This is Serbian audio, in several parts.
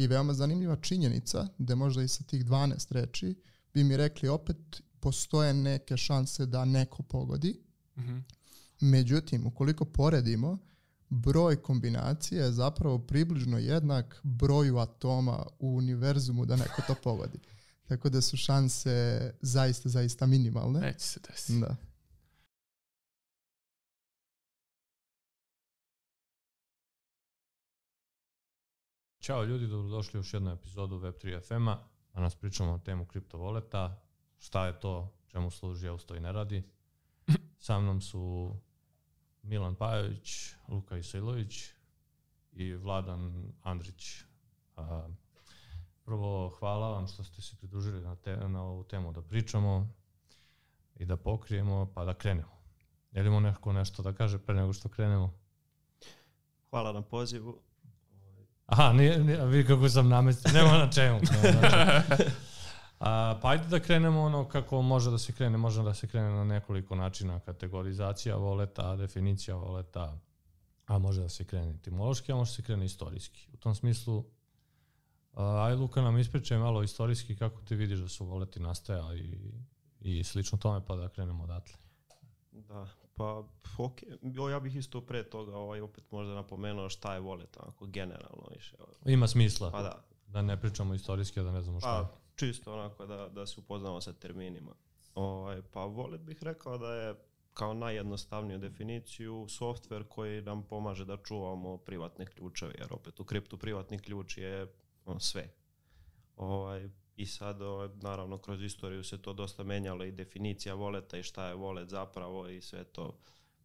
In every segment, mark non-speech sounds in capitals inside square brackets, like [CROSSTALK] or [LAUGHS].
I veoma zanimljiva činjenica da možda i sa tih 12 reči bi mi rekli opet postoje neke šanse da neko pogodi. Mm -hmm. Međutim, ukoliko poredimo, broj kombinacija je zapravo približno jednak broju atoma u univerzumu da neko to pogodi. Tako da su šanse zaista, zaista minimalne. Neće se desiti. Da. Ćao ljudi, dobrodošli u još jednu epizodu Web3 FM-a. Danas pričamo o temu kriptovoleta, šta je to, čemu služi, a usto i ne radi. [LAUGHS] Sa mnom su Milan Pajović, Luka Isailović i Vladan Andrić. Prvo, hvala vam što ste se pridružili na, te, na ovu temu da pričamo i da pokrijemo, pa da krenemo. Jelimo neko nešto da kaže pre nego što krenemo? Hvala na pozivu. Aha, nije, nije, vi kako sam namestio, nema na čemu. [LAUGHS] Nema na čemu. A, pa ajde da krenemo ono kako može da se krene. Može da se krene na nekoliko načina. Kategorizacija voleta, definicija voleta, a može da se krene etimološki, a može da se krene istorijski. U tom smislu, a, aj Luka nam ispričaj malo istorijski kako ti vidiš da su voleti nastajali i, i slično tome, pa da krenemo odatle. Da, pa ok, ja bih isto pre toga ovaj, opet možda napomenuo šta je volet, onako generalno više. Ima smisla. Pa da. Da ne pričamo istorijski, da ne znamo šta Pa, je. čisto onako da, da se upoznamo sa terminima. Ovaj, pa volet bih rekao da je kao najjednostavniju definiciju software koji nam pomaže da čuvamo privatne ključeve, jer opet u kriptu privatni ključ je on, sve. Ovaj, I sad, ovaj, naravno, kroz istoriju se to dosta menjalo i definicija voleta i šta je volet zapravo i sve to.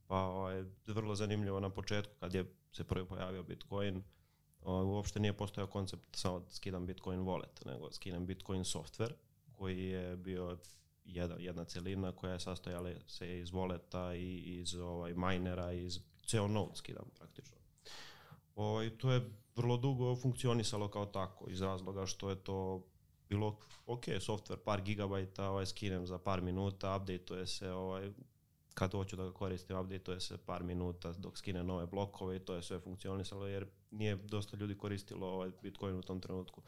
Pa ovaj, vrlo zanimljivo na početku kad je se prvi pojavio Bitcoin, ovaj, uopšte nije postojao koncept samo da skidam Bitcoin wallet, nego skidam Bitcoin software koji je bio jedna, jedna celina koja je sastojala se iz voleta i iz ovaj, minera iz ceo node skidam praktično. Ovaj, to je vrlo dugo funkcionisalo kao tako iz razloga što je to bilo ok, software par gigabajta, ovaj, skinem za par minuta, updateuje se, ovaj, kad hoću da ga koristim, updateuje se par minuta dok skine nove blokove i to je sve funkcionisalo jer nije dosta ljudi koristilo ovaj Bitcoin u tom trenutku.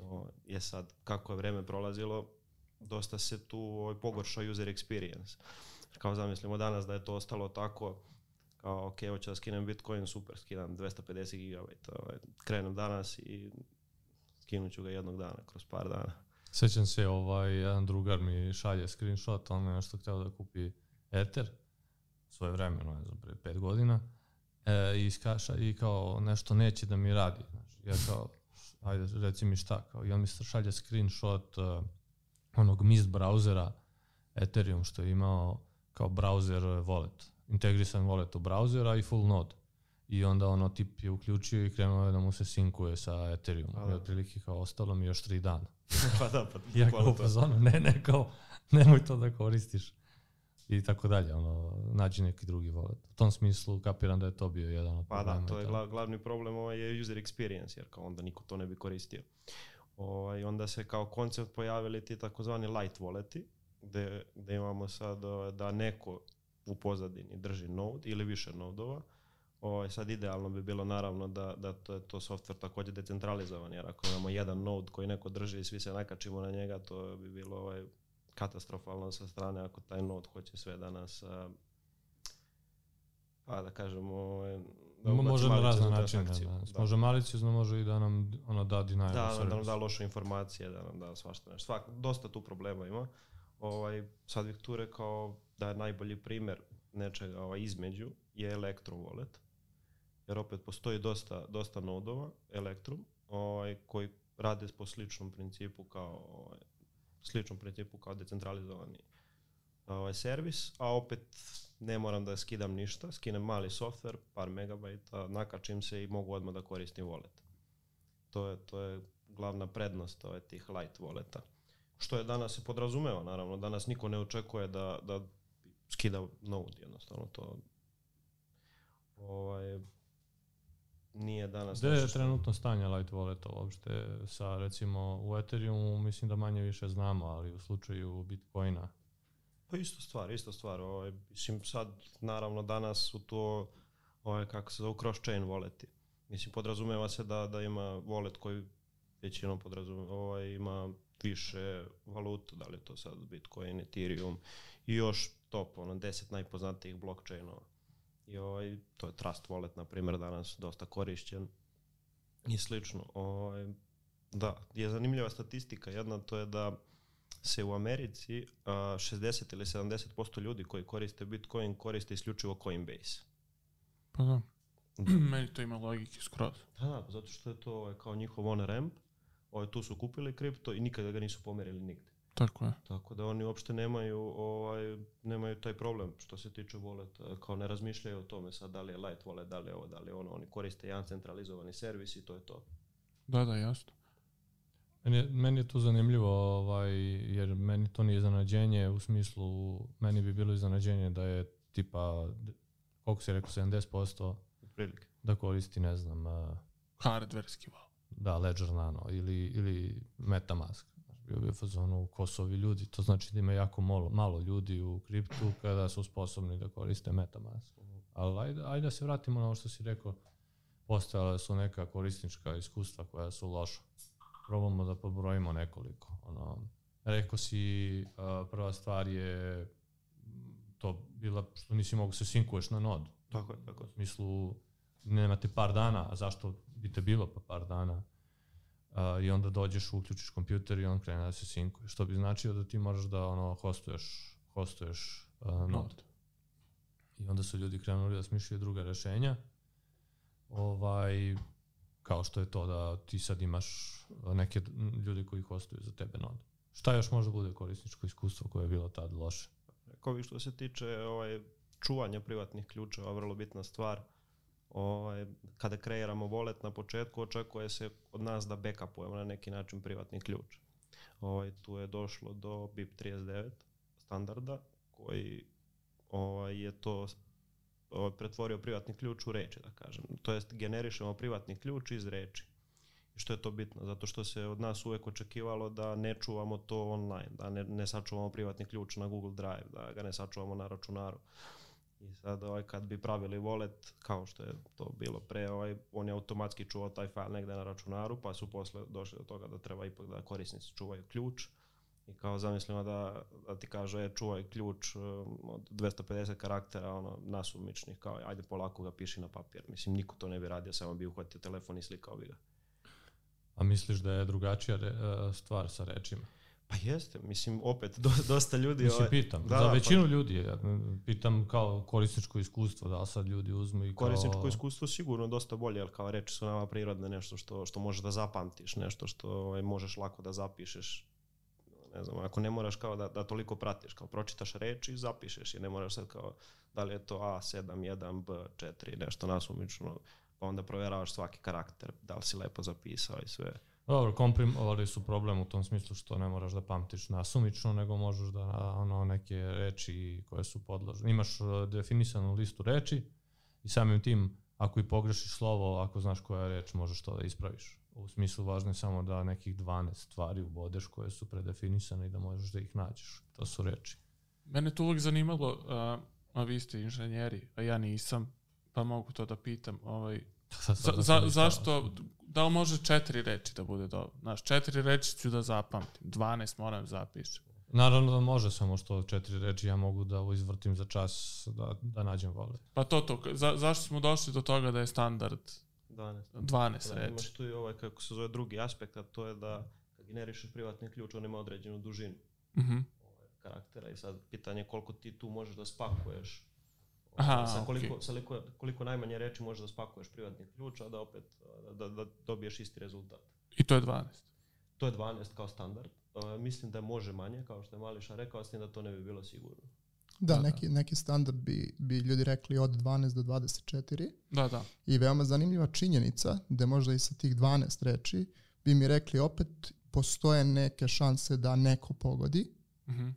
O, je sad, kako je vreme prolazilo, dosta se tu ovaj, pogoršao user experience. Kao zamislimo danas da je to ostalo tako, kao ok, hoću da skinem Bitcoin, super, skinem 250 GB, ovaj, krenem danas i skinut ću ga jednog dana, kroz par dana. Sećam se, ovaj, jedan drugar mi šalje screenshot, on je nešto hteo da kupi Ether, svoje vremeno, ne znam, pre pet godina, e, i, skaša, i kao nešto neće da mi radi. Znači, ja kao, ajde, reci mi šta, kao, i on mi šalje screenshot uh, onog Mist brauzera Ethereum što je imao kao browser wallet, integrisan wallet u brauzera i full node. I onda ono tip je uključio i krenuo je da mu se sinkuje sa Ethereum. A, I da. otprilike kao ostalo mi još tri dana. [LAUGHS] pa da, pa [LAUGHS] Ja kao fazonu, ne, ne, kao, nemoj to da koristiš. I tako dalje, ono, nađi neki drugi wallet. U tom smislu kapiram da je to bio jedan od Pa problema. da, to je i gla, glavni problem ovaj je user experience, jer kao onda niko to ne bi koristio. Ovaj, onda se kao koncept pojavili ti takozvani light walleti, gde, gde imamo sad ovaj, da neko u pozadini drži node ili više nodova. Ovaj, sad idealno bi bilo naravno da, da to je to software takođe decentralizovan, jer ako imamo jedan node koji neko drži i svi se nakačimo na njega, to bi bilo ovaj, katastrofalno sa strane ako taj node hoće sve da nas a, pa da kažemo ovaj, da može na razne načine. Da, da. Može maliciozno, može i da nam ono da denial Da, of da nam da loše informacije, da nam da svašta nešto. Svak, dosta tu problema ima. Ovaj, sad bih tu rekao da je najbolji primer nečega ovaj, između je Electrum wallet. Jer opet postoji dosta, dosta nodova Electrum ovaj, koji rade po sličnom principu kao ovaj, sličnom principu kao decentralizovani ovaj, servis, a opet ne moram da skidam ništa, skinem mali software, par megabajta, nakačim se i mogu odmah da koristim wallet. To je, to je glavna prednost ove tih light walleta. Što je danas se podrazumeva, naravno. Danas niko ne očekuje da, da skida node, jednostavno to ovaj, nije danas Gde je što- trenutno stanje light walleta uopšte sa recimo u Ethereumu mislim da manje više znamo, ali u slučaju Bitcoina Pa isto stvar, isto stvar. Ovaj, mislim, sad, naravno, danas su to, ovaj, kako se zove, cross-chain walleti. Mislim, podrazumeva se da, da ima wallet koji većinom podrazumeva, ovaj, ima više valuta, da li je to sad Bitcoin, Ethereum i još top, ono, deset najpoznatijih blockchainova. I ovaj, to je Trust Wallet, na primjer, danas dosta korišćen i slično. Ovaj, da, je zanimljiva statistika jedna, to je da se u Americi a, 60 ili 70% ljudi koji koriste Bitcoin koriste isključivo Coinbase. Pa da. [CLEARS THROAT] Meni to ima logike skroz. Da, da, zato što je to ovaj, kao njihov on-ramp, ovaj, tu su kupili kripto i nikada ga nisu pomerili nigde. Tako je. Tako da oni uopšte nemaju, ovaj, nemaju taj problem što se tiče wallet, kao ne razmišljaju o tome sad da li je light wallet, da li je ovo, da li je ono, oni koriste jedan centralizovani servis i to je to. Da, da, jasno. Meni je, meni je to zanimljivo, ovaj, jer meni to nije iznenađenje, u smislu, meni bi bilo iznenađenje da je tipa, koliko si rekao, 70% Prilike. da koristi, ne znam, uh, Hardverski malo. da, Ledger Nano ili, ili Metamask. Znaš, Bio bi u fazonu kosovi ljudi, to znači da ima jako malo, malo ljudi u kriptu kada su sposobni da koriste Metamask. Ali ajde, ajde da se vratimo na ovo što si rekao, postojala su neka korisnička iskustva koja su loša. Probamo da pobrojimo nekoliko. Ono, rekao si, prva stvar je to bila što nisi mogu se sinkuješ na nodu. Tako je, tako U je. smislu, nemate par dana, a zašto bi te bilo pa par dana? Uh, I onda dođeš, uključiš kompjuter i on krene da se sinkuje. Što bi značilo da ti moraš da ono, hostuješ, hostuješ uh, nod. Nod. I onda su ljudi krenuli da smišljaju druga rešenja. Ovaj, kao što je to da ti sad imaš neke ljudi koji hostuju za tebe nod. Šta još može da bude korisničko iskustvo koje je bilo tad loše? Rekao bih što se tiče ovaj, čuvanja privatnih ključeva, vrlo bitna stvar. Ovaj, kada kreiramo wallet na početku, očekuje se od nas da backupujemo na neki način privatni ključ. Ovaj, tu je došlo do BIP39 standarda koji ovaj, je to ovaj, pretvorio privatni ključ u reči, da kažem. To jest generišemo privatni ključ iz reči. I što je to bitno? Zato što se od nas uvek očekivalo da ne čuvamo to online, da ne, ne sačuvamo privatni ključ na Google Drive, da ga ne sačuvamo na računaru. I sad ovaj, kad bi pravili wallet, kao što je to bilo pre, ovaj, on je automatski čuvao taj file negde na računaru, pa su posle došli do toga da treba ipak da korisnici čuvaju ključ. I kao zamislimo da, da ti kaže, e, čuvaj ključ um, od 250 karaktera, ono, nasumičnih, kao, ajde polako ga piši na papir. Mislim, niko to ne bi radio, samo bi uhvatio telefon i slikao bi ga. A misliš da je drugačija re, uh, stvar sa rečima? Pa jeste, mislim, opet, do, dosta ljudi... Mislim, ovaj, pitam. da, za da, većinu ljudi, ja pitam kao korisničko iskustvo, da sad ljudi uzmu i kao... Korisničko iskustvo sigurno dosta bolje, jer kao reči su nama prirodne, nešto što, što možeš da zapamtiš, nešto što ovaj, možeš lako da zapišeš. Ne znam, ako ne moraš kao da, da toliko pratiš, kao pročitaš reči i zapišeš i ne moraš sad kao da li je to A7, 1, B4, nešto nasumično, pa onda proveravaš svaki karakter, da li si lepo zapisao i sve. Dobro, komprimovali su problem u tom smislu što ne moraš da pamtiš nasumično, nego možeš da ono neke reči koje su podložne. Imaš uh, definisanu listu reči i samim tim ako i pogrešiš slovo, ako znaš koja je reč, možeš to da ispraviš. U smislu važno je samo da nekih 12 stvari ubodeš koje su predefinisane i da možeš da ih nađeš. To su reči. Mene to uvijek zanimalo, a, a vi ste inženjeri, a ja nisam, pa mogu to da pitam. Ovaj, Za, da zašto, da li može četiri reči da bude dobro? Znaš, četiri reči ću da zapamtim, 12 moram da zapišem. Naravno da može, samo što četiri reči ja mogu da ovo izvrtim za čas da, da nađem vole. Pa to to, za, zašto smo došli do toga da je standard 12. 12 Da, reči? imaš tu i ovaj, kako se zove, drugi aspekt, a to je da kad generišeš privatni ključ, on ima određenu dužinu Mhm. ovaj, karaktera i sad pitanje je koliko ti tu možeš da spakuješ. Aha, sa koliko, okej. sa koliko, koliko najmanje reči možeš da spakuješ privatni ključ, a da opet da, da dobiješ isti rezultat. I to je 12. To je 12 kao standard. Uh, mislim da može manje, kao što je Mališa rekao, s tim da to ne bi bilo sigurno. Da, Da, neki, neki standard bi, bi ljudi rekli od 12 do 24 Da, da. i veoma zanimljiva činjenica da možda i sa tih 12 reči bi mi rekli opet postoje neke šanse da neko pogodi. Mhm.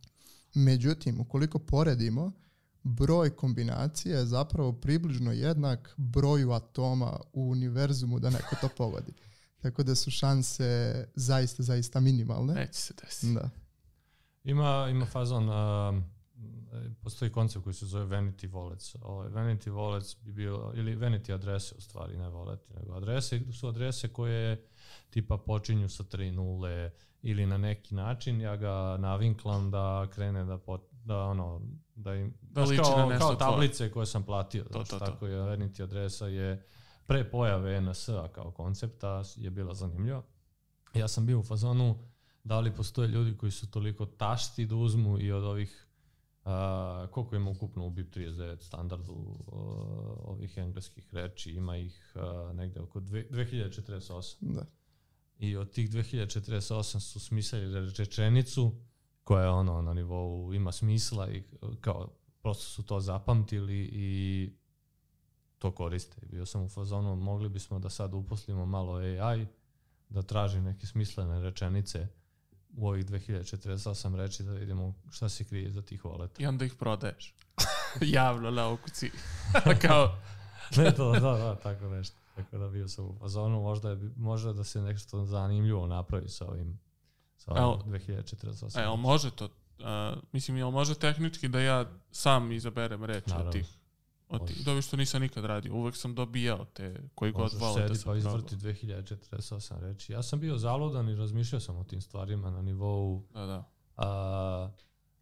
Međutim, ukoliko poredimo, broj kombinacija je zapravo približno jednak broju atoma u univerzumu da neko to pogodi. [LAUGHS] Tako da su šanse zaista, zaista minimalne. Neće se desiti. Da. Ima, ima fazon, uh, postoji koncept koji se zove Vanity Wallets. Ovaj, Vanity Wallets bi bio, ili Vanity adrese u stvari, ne wallet, nego adrese, su adrese koje tipa počinju sa 3 nule ili na neki način ja ga navinklam da krene da, pot, da ono, da im, Da liči kao, na nešto kao tvoje. tablice koje sam platio. To, znaš, to, to. tako je Vanity adresa je pre pojave NS-a kao koncepta je bila zanimljiva. Ja sam bio u fazonu da li postoje ljudi koji su toliko tašti da uzmu i od ovih a, koliko ima ukupno u BIP39 standardu uh, ovih engleskih reči, ima ih uh, negde oko dve, 2048. Da. I od tih 2048 su smislili rečenicu koja je ono na nivou ima smisla i kao prosto su to zapamtili i to koriste. Bio sam u fazonu, mogli bismo da sad uposlimo malo AI, da traži neke smislene rečenice u ovih 2048 reči da vidimo šta se krije za tih voleta. I onda ih prodaješ. [LAUGHS] Javno na okuci. [LAUGHS] Kao, [LAUGHS] ne to, da, da, tako nešto. Tako da bio sam u fazonu, možda, je, možda da se nešto zanimljivo napravi sa ovim, sa Evo. 2048. a jel može to? Uh, mislim, jel može tehnički da ja sam izaberem reč od Naravno. tih? Od tih. Može. Dobro što nisam nikad radio. Uvek sam dobijao te koji god Možeš vole da sedi sam pa izvrti 2048 reči. Ja sam bio zaludan i razmišljao sam o tim stvarima na nivou Da, da. a,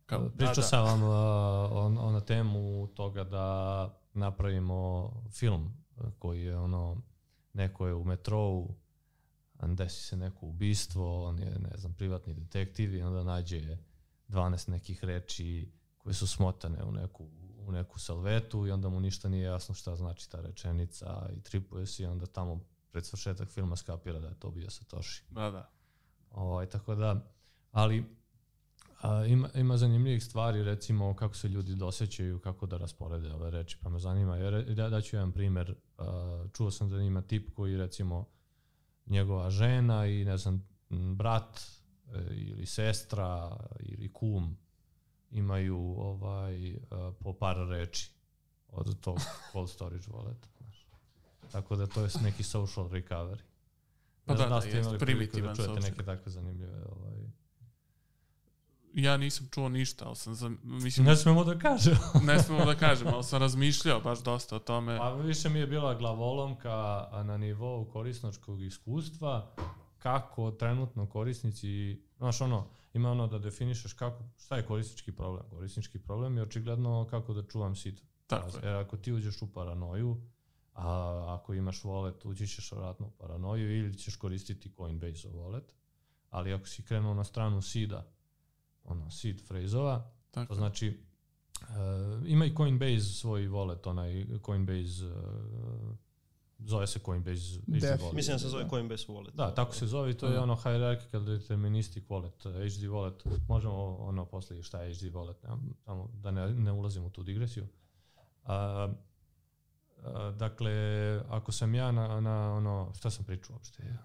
Kao, Pričao da, da. sam vam uh, on, on na temu toga da napravimo film uh, koji je ono, neko je u metrou, desi se neko ubistvo, on je, ne znam, privatni detektiv i onda nađe 12 nekih reči koje su smotane u neku, u neku salvetu i onda mu ništa nije jasno šta znači ta rečenica i tripuje se i onda tamo pred svršetak filma skapira da je to bio Satoshi. Da, da. Ovaj, tako da, ali a, ima, ima zanimljivih stvari, recimo kako se ljudi dosećaju, kako da rasporede ove reči, pa me zanima. Jer, da, daću jedan primer, a, čuo sam da ima tip koji recimo njegova žena i ne znam, brat e, ili sestra ili kum imaju ovaj a, po par reči od tog [LAUGHS] cold storage walleta. Znaš. Tako da to je neki social recovery. Pa Ne znam da, da, ste imali priliku da čujete neke takve zanimljive ovaj, Ja nisam čuo ništa, ali sam, za, mislim, Ne smemo da kažemo. [LAUGHS] ne smemo da kažem, ali sam razmišljao baš dosta o tome. Pa više mi je bila glavolomka a na nivou korisničkog iskustva kako trenutno korisnici, znaš ono, ima ono da definišeš kako, šta je korisnički problem. Korisnički problem je očigledno kako da čuvam sit. Tako je. Jer ako ti uđeš u paranoju, a ako imaš wallet, ući ćeš vratno u paranoju ili ćeš koristiti Coinbase wallet, ali ako si krenuo na stranu sida, ono, seed phrase-ova, Tako. To znači, uh, ima i Coinbase svoj wallet, onaj Coinbase, uh, zove se Coinbase HD Def. wallet. Mislim da se zove Coinbase Wallet. Da, tako se zove i to je ono hierarchical deterministic wallet, uh, HD wallet. Možemo ono posle šta je HD wallet, ne, tamo, da ne, ne ulazim u tu digresiju. Uh, uh, dakle, ako sam ja na, na ono, šta sam pričao uopšte?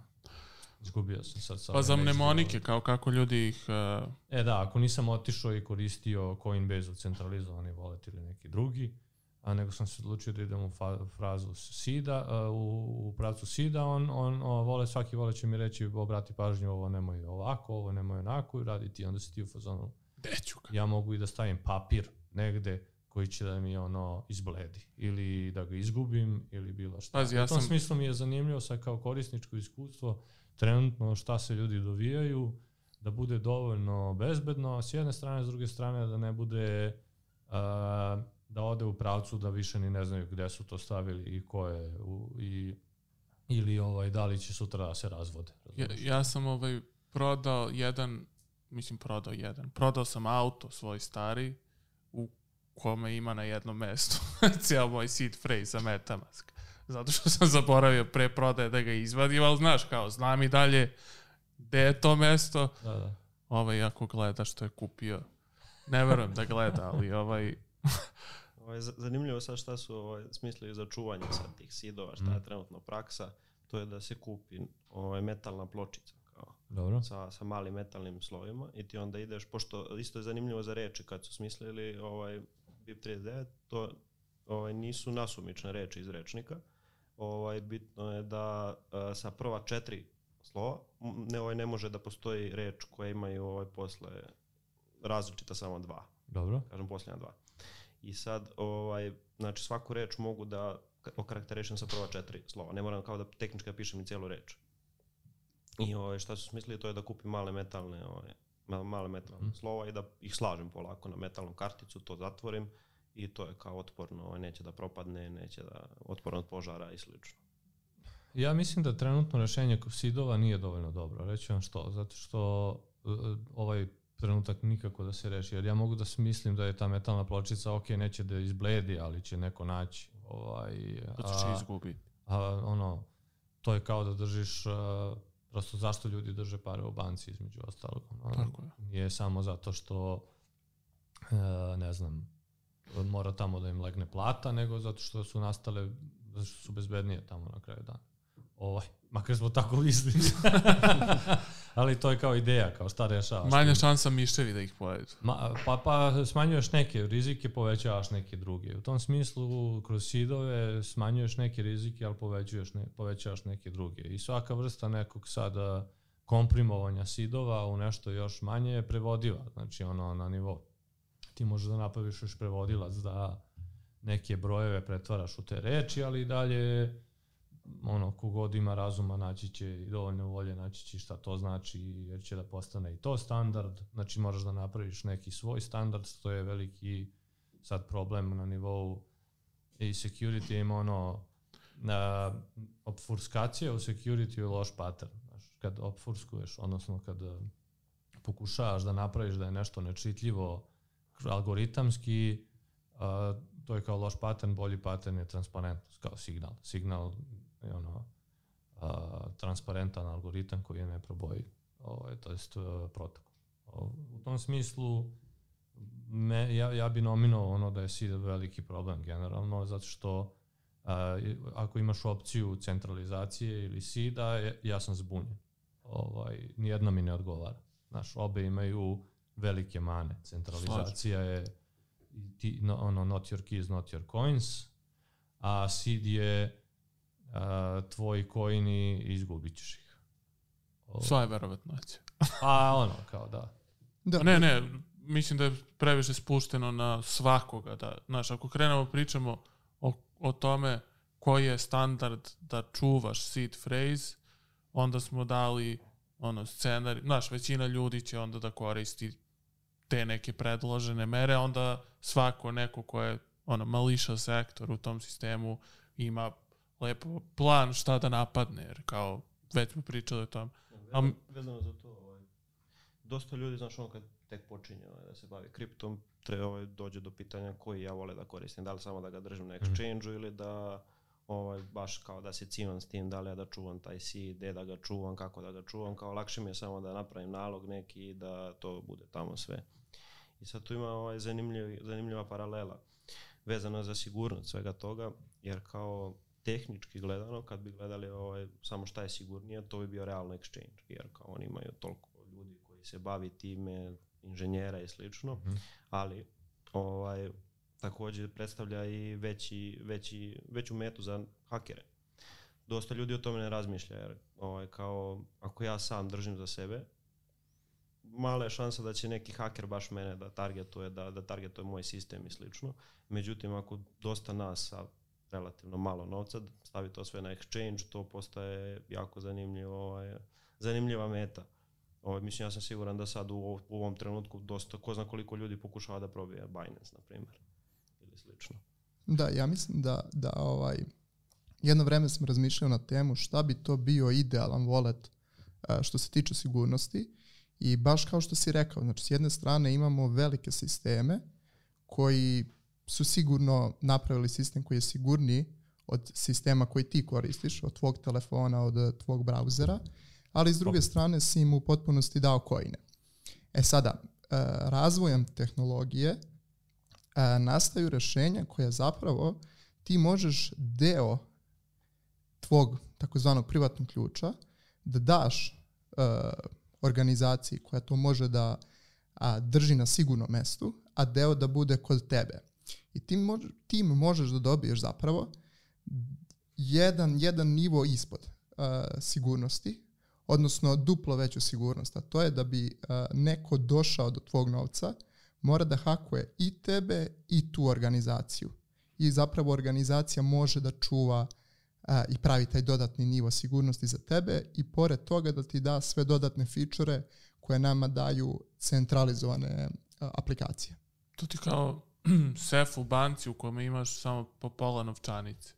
Izgubio sam sad sa Pa za mnemonike, kao kako ljudi ih... Uh, E da, ako nisam otišao i koristio Coinbase centralizovani wallet ili neki drugi, a nego sam se odlučio da idem u fa, frazu SIDA, a, u, u pravcu SIDA, on, on, on vole, svaki vole će mi reći obrati pažnju, ovo nemoj ovako, ovo nemoj onako i radi ti, onda si ti u fazonu. deću ga. Ja mogu i da stavim papir negde koji će da mi ono izbledi ili da ga izgubim ili bilo šta. Pazi, ja u tom sam- smislu mi je zanimljivo sad kao korisničko iskustvo trenutno šta se ljudi dovijaju, da bude dovoljno bezbedno, s jedne strane, s druge strane da ne bude a, da ode u pravcu da više ni ne znaju gde su to stavili i ko je u, i ili ovaj da li će sutra da se razvode. Ja, ja sam ovaj prodao jedan, mislim prodao jedan, prodao sam auto svoj stari u kome ima na jednom mestu [LAUGHS] cijel moj seed phrase za Metamask. Zato što sam zaboravio pre prodaje da ga izvadim, ali znaš kao, znam i dalje gde je to mesto. Da, da. Ovaj, ako gleda što je kupio, ne verujem da gleda, ali ovaj, [LAUGHS] Ovaj, zanimljivo sad šta su ovaj, smislili za čuvanje sad tih sidova, šta je Mm. trenutno praksa, to je da se kupi ovaj, metalna pločica kao, Dobro. sa, sa malim metalnim slovima i ti onda ideš, pošto isto je zanimljivo za reči kad su smislili ovaj, BIP39, to ovaj, nisu nasumične reči iz rečnika, ovaj, bitno je da a, sa prva četiri slova ne, ovaj, ne može da postoji reč koja imaju ovaj, posle različita samo dva. Dobro. kažem posljednja dva. I sad, ovaj, znači svaku reč mogu da okarakterišem sa prva četiri slova. Ne moram kao da tehnički da pišem i cijelu reč. I ovaj, šta su smislili, to je da kupim male metalne, ovaj, ma- male metalne Mhm. slova i da ih slažem polako na metalnu karticu, to zatvorim i to je kao otporno, ovaj, neće da propadne, neće da otporno od požara i slično. Ja mislim da trenutno rešenje sidova nije dovoljno dobro. Reći vam što. Zato što uh, ovaj trenutak nikako da se reši. Jer ja mogu da smislim da je ta metalna pločica, ok, neće da izbledi, ali će neko naći. Ovaj, To će izgubiti. a ono, to je kao da držiš, uh, prosto zašto ljudi drže pare u banci između ostalog. Ono, Tako je. nije samo zato što uh, ne znam, mora tamo da im legne plata, nego zato što su nastale, zato što su bezbednije tamo na kraju dana. Ovaj, makar smo tako mislili. [LAUGHS] Ali to je kao ideja, kao šta rešavaš. Manja šansa miševi da ih pojedu. Ma, pa, pa smanjuješ neke rizike, povećavaš neke druge. U tom smislu, kroz sidove smanjuješ neke rizike, ali povećuješ ne, povećavaš neke druge. I svaka vrsta nekog sada komprimovanja sidova u nešto još manje je prevodiva. Znači, ono, na nivo. Ti možeš da napraviš još prevodilac da neke brojeve pretvaraš u te reči, ali i dalje ono, kogod ima razuma naći će i dovoljno volje naći će šta to znači jer će da postane i to standard. Znači moraš da napraviš neki svoj standard što je veliki sad problem na nivou i security ima ono na obfurskacija u security je loš pattern. Znaš, kad obfurskuješ odnosno kad eh, pokušavaš da napraviš da je nešto nečitljivo algoritamski a, to je kao loš pattern, bolji pattern je transparentnost, kao signal. Signal je ono a, transparentan algoritam koji je neprobojiv, ovaj, to jest a, protokol. U tom smislu me, ja, ja bi nominuo ono da je SID veliki problem generalno, zato što i- ako imaš opciju centralizacije ili SID-a, ja sam zbunjen. Ovaj, nijedna mi ne odgovara. Znaš, obe imaju velike mane. Centralizacija je ti, no, ono, not your keys, not your coins, a seed je a, tvoji coini i izgubit ćeš ih. O, Sva je verovatnoća. a ono, kao da. Da, Ne, ne, mislim da je previše spušteno na svakoga. Da, znaš, ako krenemo pričamo o, o tome koji je standard da čuvaš seed phrase, onda smo dali ono scenarij, znaš, većina ljudi će onda da koristi te neke predložene mere, onda svako neko ko je ono mališa sektor u tom sistemu ima lepo plan šta da napadne, jer kao već smo pričali o tom. Vezano, vezano za to, ovaj, dosta ljudi, znaš, ono kad tek počinje ovaj, da se bavi kriptom, treba ovaj, dođe do pitanja koji ja vole da koristim, da li samo da ga držim na exchange-u ili da ovaj, baš kao da se cimam s tim, da li ja da čuvam taj seed, gde da ga čuvam, kako da ga čuvam, kao lakše mi je samo da napravim nalog neki i da to bude tamo sve. I sad tu ima ovaj zanimljiv, zanimljiva paralela vezana za sigurnost svega toga, jer kao tehnički gledano, kad bi gledali ovaj, samo šta je sigurnije, to bi bio realno exchange, jer kao oni imaju toliko ljudi koji se bavi time, inženjera i slično, Mhm. ali ovaj, takođe predstavlja i veći, veći, veću metu za hakere. Dosta ljudi o tome ne razmišlja, jer ovaj, kao ako ja sam držim za sebe, mala je šansa da će neki haker baš mene da targetuje, da, da targetuje moj sistem i slično. Međutim, ako dosta nas sa relativno malo novca stavi to sve na exchange, to postaje jako zanimljivo, ovaj, zanimljiva meta. Ovaj, mislim, ja sam siguran da sad u, u ovom trenutku dosta, ko zna koliko ljudi pokušava da probije Binance, na primjer, ili slično. Da, ja mislim da, da ovaj, jedno vreme sam razmišljao na temu šta bi to bio idealan wallet a, što se tiče sigurnosti i baš kao što si rekao, znači s jedne strane imamo velike sisteme koji su sigurno napravili sistem koji je sigurniji od sistema koji ti koristiš, od tvog telefona, od eh, tvog brauzera, ali s druge strane si im u potpunosti dao coine. E sada, eh, razvojem tehnologije eh, nastaju rešenja koja zapravo ti možeš deo tvog takozvanog privatnog ključa da daš organizaciji koja to može da a, drži na sigurnom mestu, a deo da bude kod tebe. I tim, mož, tim možeš da dobiješ zapravo jedan, jedan nivo ispod a, sigurnosti, odnosno duplo veću sigurnost, a to je da bi a, neko došao do tvog novca, mora da hakuje i tebe i tu organizaciju. I zapravo organizacija može da čuva a, i pravi taj dodatni nivo sigurnosti za tebe i pored toga da ti da sve dodatne fičure koje nama daju centralizovane a, aplikacije. To ti kao [CLEARS THROAT] sef u banci u kome imaš samo po pola novčanice.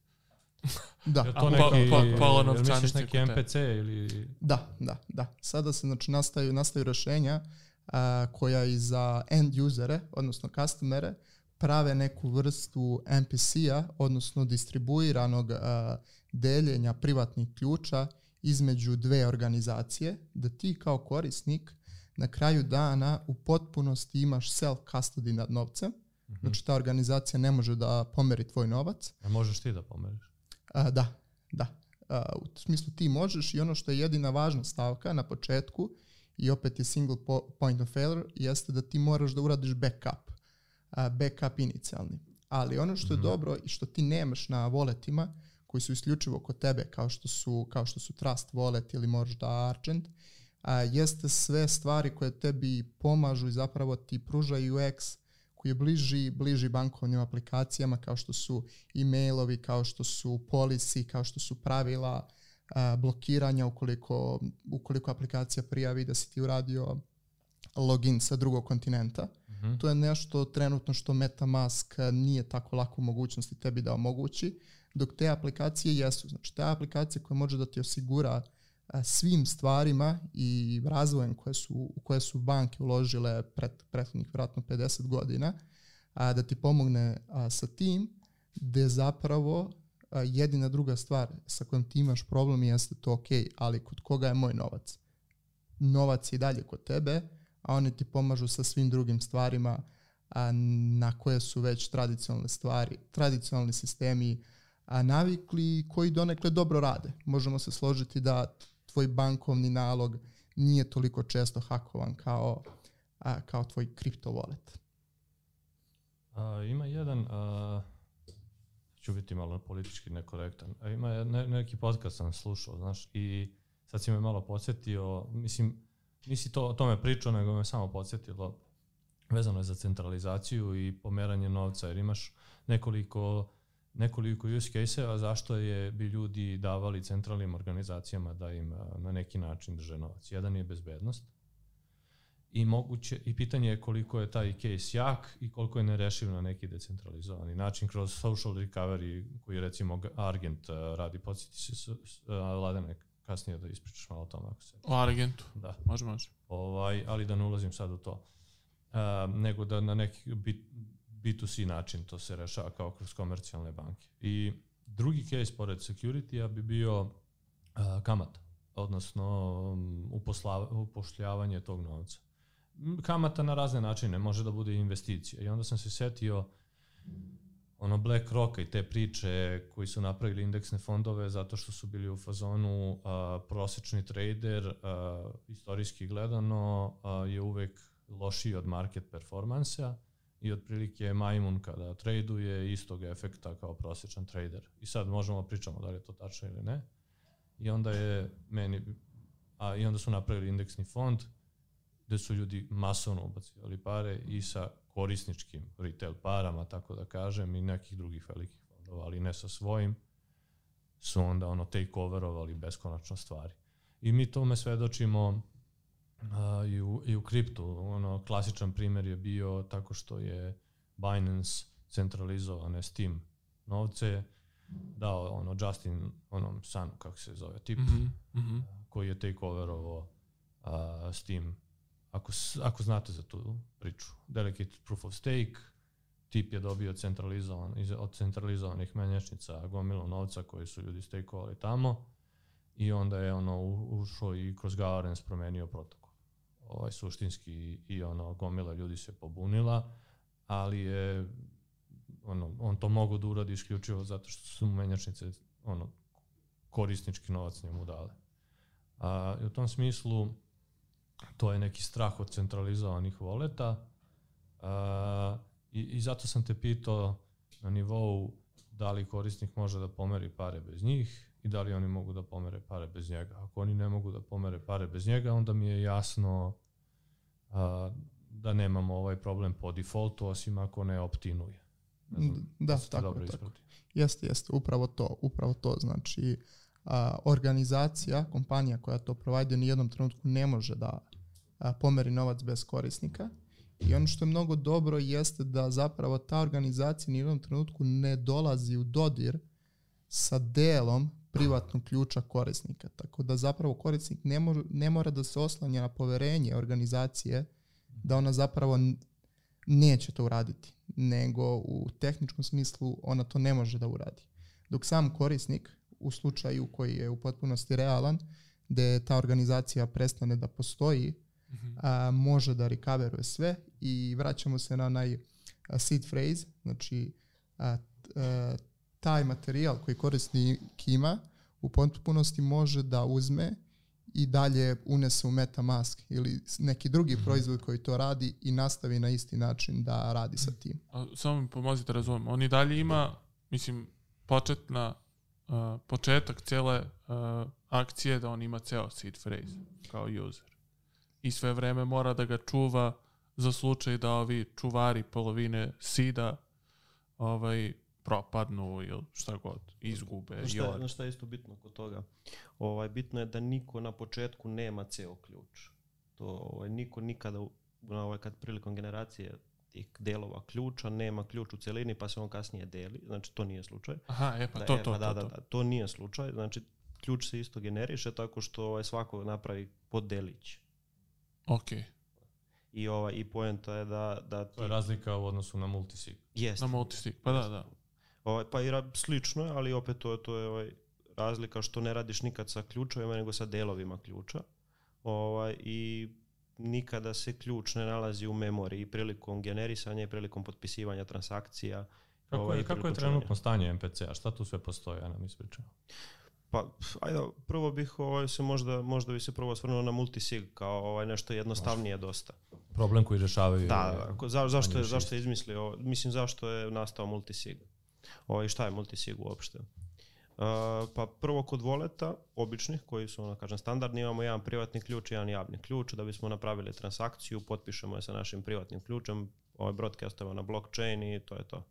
[LAUGHS] Da. Je to neki, po- pola jel misliš novčanice neki? MPC ili... Da, da, da. Sada se znači nastaju, nastaju rešenja a, koja i za end usere, odnosno customere, prave neku vrstu MPC-a, odnosno distribuiranog a, deljenja privatnih ključa između dve organizacije, da ti kao korisnik na kraju dana u potpunosti imaš self-custody nad novcem, Mhm. znači ta organizacija ne može da pomeri tvoj novac, A možeš ti da pomeriš? A, da, da. A, u smislu ti možeš i ono što je jedina važna stavka na početku i opet je single po- point of failure jeste da ti moraš da uradiš backup. A, backup inicijalni. Ali ono što je Mhm. dobro i što ti nemaš na walletima koji su isključivo kod tebe kao što su, kao što su Trust Wallet ili možda Argent, a, jeste sve stvari koje tebi pomažu i zapravo ti pružaju UX koji je bliži, bliži bankovnim aplikacijama kao što su e-mailovi, kao što su policy, kao što su pravila a, blokiranja ukoliko, ukoliko aplikacija prijavi da si ti uradio login sa drugog kontinenta. Mhm. To je nešto trenutno što MetaMask nije tako lako u mogućnosti tebi da omogući, dok te aplikacije jesu. Znači, te aplikacije koje može da ti osigura svim stvarima i razvojem koje su, koje su banke uložile pret, prethodnih vratno 50 godina, a, da ti pomogne a, sa tim, gde zapravo a, jedina druga stvar sa kojom ti imaš problem jeste to ok, ali kod koga je moj novac? Novac je i dalje kod tebe, a oni ti pomažu sa svim drugim stvarima a, na koje su već tradicionalne stvari, tradicionalni sistemi a, navikli koji donekle dobro rade. Možemo se složiti da tvoj bankovni nalog nije toliko često hakovan kao, a, kao tvoj kripto wallet. A, ima jedan, a, ću biti malo politički nekorektan, a ima ne, neki podcast sam slušao, znaš, i sad si me malo podsjetio, mislim, nisi to o tome pričao, nego me samo podsjetilo, vezano je za centralizaciju i pomeranje novca, jer imaš nekoliko nekoliko use case-eva zašto je bi ljudi davali centralnim organizacijama da im na neki način drže novac. Jedan je bezbednost, i moguće i pitanje je koliko je taj case jak i koliko je nerešiv na neki decentralizovani način kroz social recovery koji recimo Argent radi podsjeti se Ladene kasnije da ispričaš malo o tome ako se O Argentu. da Može, može. ovaj ali da ne ulazim sad u to uh, nego da na neki B, B2C način to se rešava kao kroz komercijalne banke. I drugi case pored security bi bio uh, kamata odnosno um, upošljavanje tog novca. Kamata na razne načine, može da bude investicija. I onda sam se setio ono Black Rocka i te priče koji su napravili indeksne fondove zato što su bili u fazonu a, prosečni trader a, istorijski gledano a, je uvek lošiji od market performansa i otprilike majmun kada traduje istog efekta kao prosječan trader. I sad možemo da pričamo da li je to tačno ili ne. I onda je meni a i onda su napravili indeksni fond gde su ljudi masovno ubacivali pare i sa korisničkim retail parama, tako da kažem, i nekih drugih velikih fondova, ali ne sa svojim, su onda ono take-overovali beskonačno stvari. I mi tome svedočimo a, i, u, i u kriptu. Ono, klasičan primjer je bio tako što je Binance centralizovane Steam novce dao ono Justin onom Sanu, kako se zove, tip, Mhm, mhm. koji je take-overovao uh, Steam ako, ako znate za tu priču. Delegate proof of stake, tip je dobio centralizovan, iz, od centralizovanih menjačnica gomilu novca koji su ljudi stakeovali tamo i onda je ono ušao i kroz governance promenio protokol. Ovaj suštinski i ono gomila ljudi se pobunila, ali je ono, on to mogu da uradi isključivo zato što su menjačnice ono, korisnički novac njemu dale. A, I u tom smislu to je neki strah od centralizovanih voleta a, i, i zato sam te pitao na nivou da li korisnik može da pomeri pare bez njih i da li oni mogu da pomere pare bez njega. Ako oni ne mogu da pomere pare bez njega, onda mi je jasno a, da nemamo ovaj problem po defaultu, osim ako ne optinuje. Ne znam, Da, to tako, dobro tako. Jeste, jeste, upravo to, upravo to. Znači, a, organizacija, kompanija koja to provajde u nijednom trenutku ne može da a, pomeri novac bez korisnika. I ono što je mnogo dobro jeste da zapravo ta organizacija ni u jednom trenutku ne dolazi u dodir sa delom privatnog ključa korisnika. Tako da zapravo korisnik ne, može, ne mora da se oslanja na poverenje organizacije da ona zapravo neće to uraditi, nego u tehničkom smislu ona to ne može da uradi. Dok sam korisnik, u slučaju koji je u potpunosti realan, gde ta organizacija prestane da postoji, Mhm. a, može da recoveruje sve i vraćamo se na onaj seed phrase, znači a, a, taj materijal koji korisnik ima u potpunosti može da uzme i dalje unese u MetaMask ili neki drugi proizvod koji to radi i nastavi na isti način da radi sa tim. A, samo mi pomozite razumem. On i dalje ima, mislim, početna, uh, početak cijele uh, akcije da on ima ceo seed phrase kao user. I sve vreme mora da ga čuva za slučaj da ovi čuvari polovine sida ovaj, propadnu ili šta god, izgube. Znaš i šta, je- znaš šta je isto bitno kod toga? Ovaj, bitno je da niko na početku nema ceo ključ. To ovaj, niko nikada, na ovaj, kad prilikom generacije tih delova ključa nema ključ u celini pa se on kasnije deli, znači to nije slučaj. Aha, e pa Da, to, e, to, pa to, da, da, to. da, to nije slučaj, znači ključ se isto generiše tako što ovaj, svako napravi podelić. Ok, I, ovaj, i poenta je da, da ti... To je razlika u odnosu na multisig. Jeste. na multisig, pa da, da. Ovaj, pa i slično je, ali opet to, to je ovaj, razlika što ne radiš nikad sa ključevima, nego sa delovima ključa. Ovaj, I nikada se ključ ne nalazi u memoriji prilikom generisanja i prilikom potpisivanja transakcija. Kako, ovaj, je, kako je trenutno stanje MPC-a? Šta tu sve postoji? Ja nam ispričao. Pa, ajde, prvo bih ovaj, se možda, možda bi se prvo osvrnuo na multisig kao ovaj, nešto jednostavnije dosta. Problem koji rešavaju. Da, da, za, zašto, je, zašto je izmislio, mislim zašto je nastao multisig? Ovaj, šta je multisig uopšte? Uh, pa prvo kod voleta, običnih, koji su, ono, kažem, standardni, imamo jedan privatni ključ i jedan javni ključ. Da bismo napravili transakciju, potpišemo je sa našim privatnim ključem, ovaj broadcastujemo na blockchain i to je to.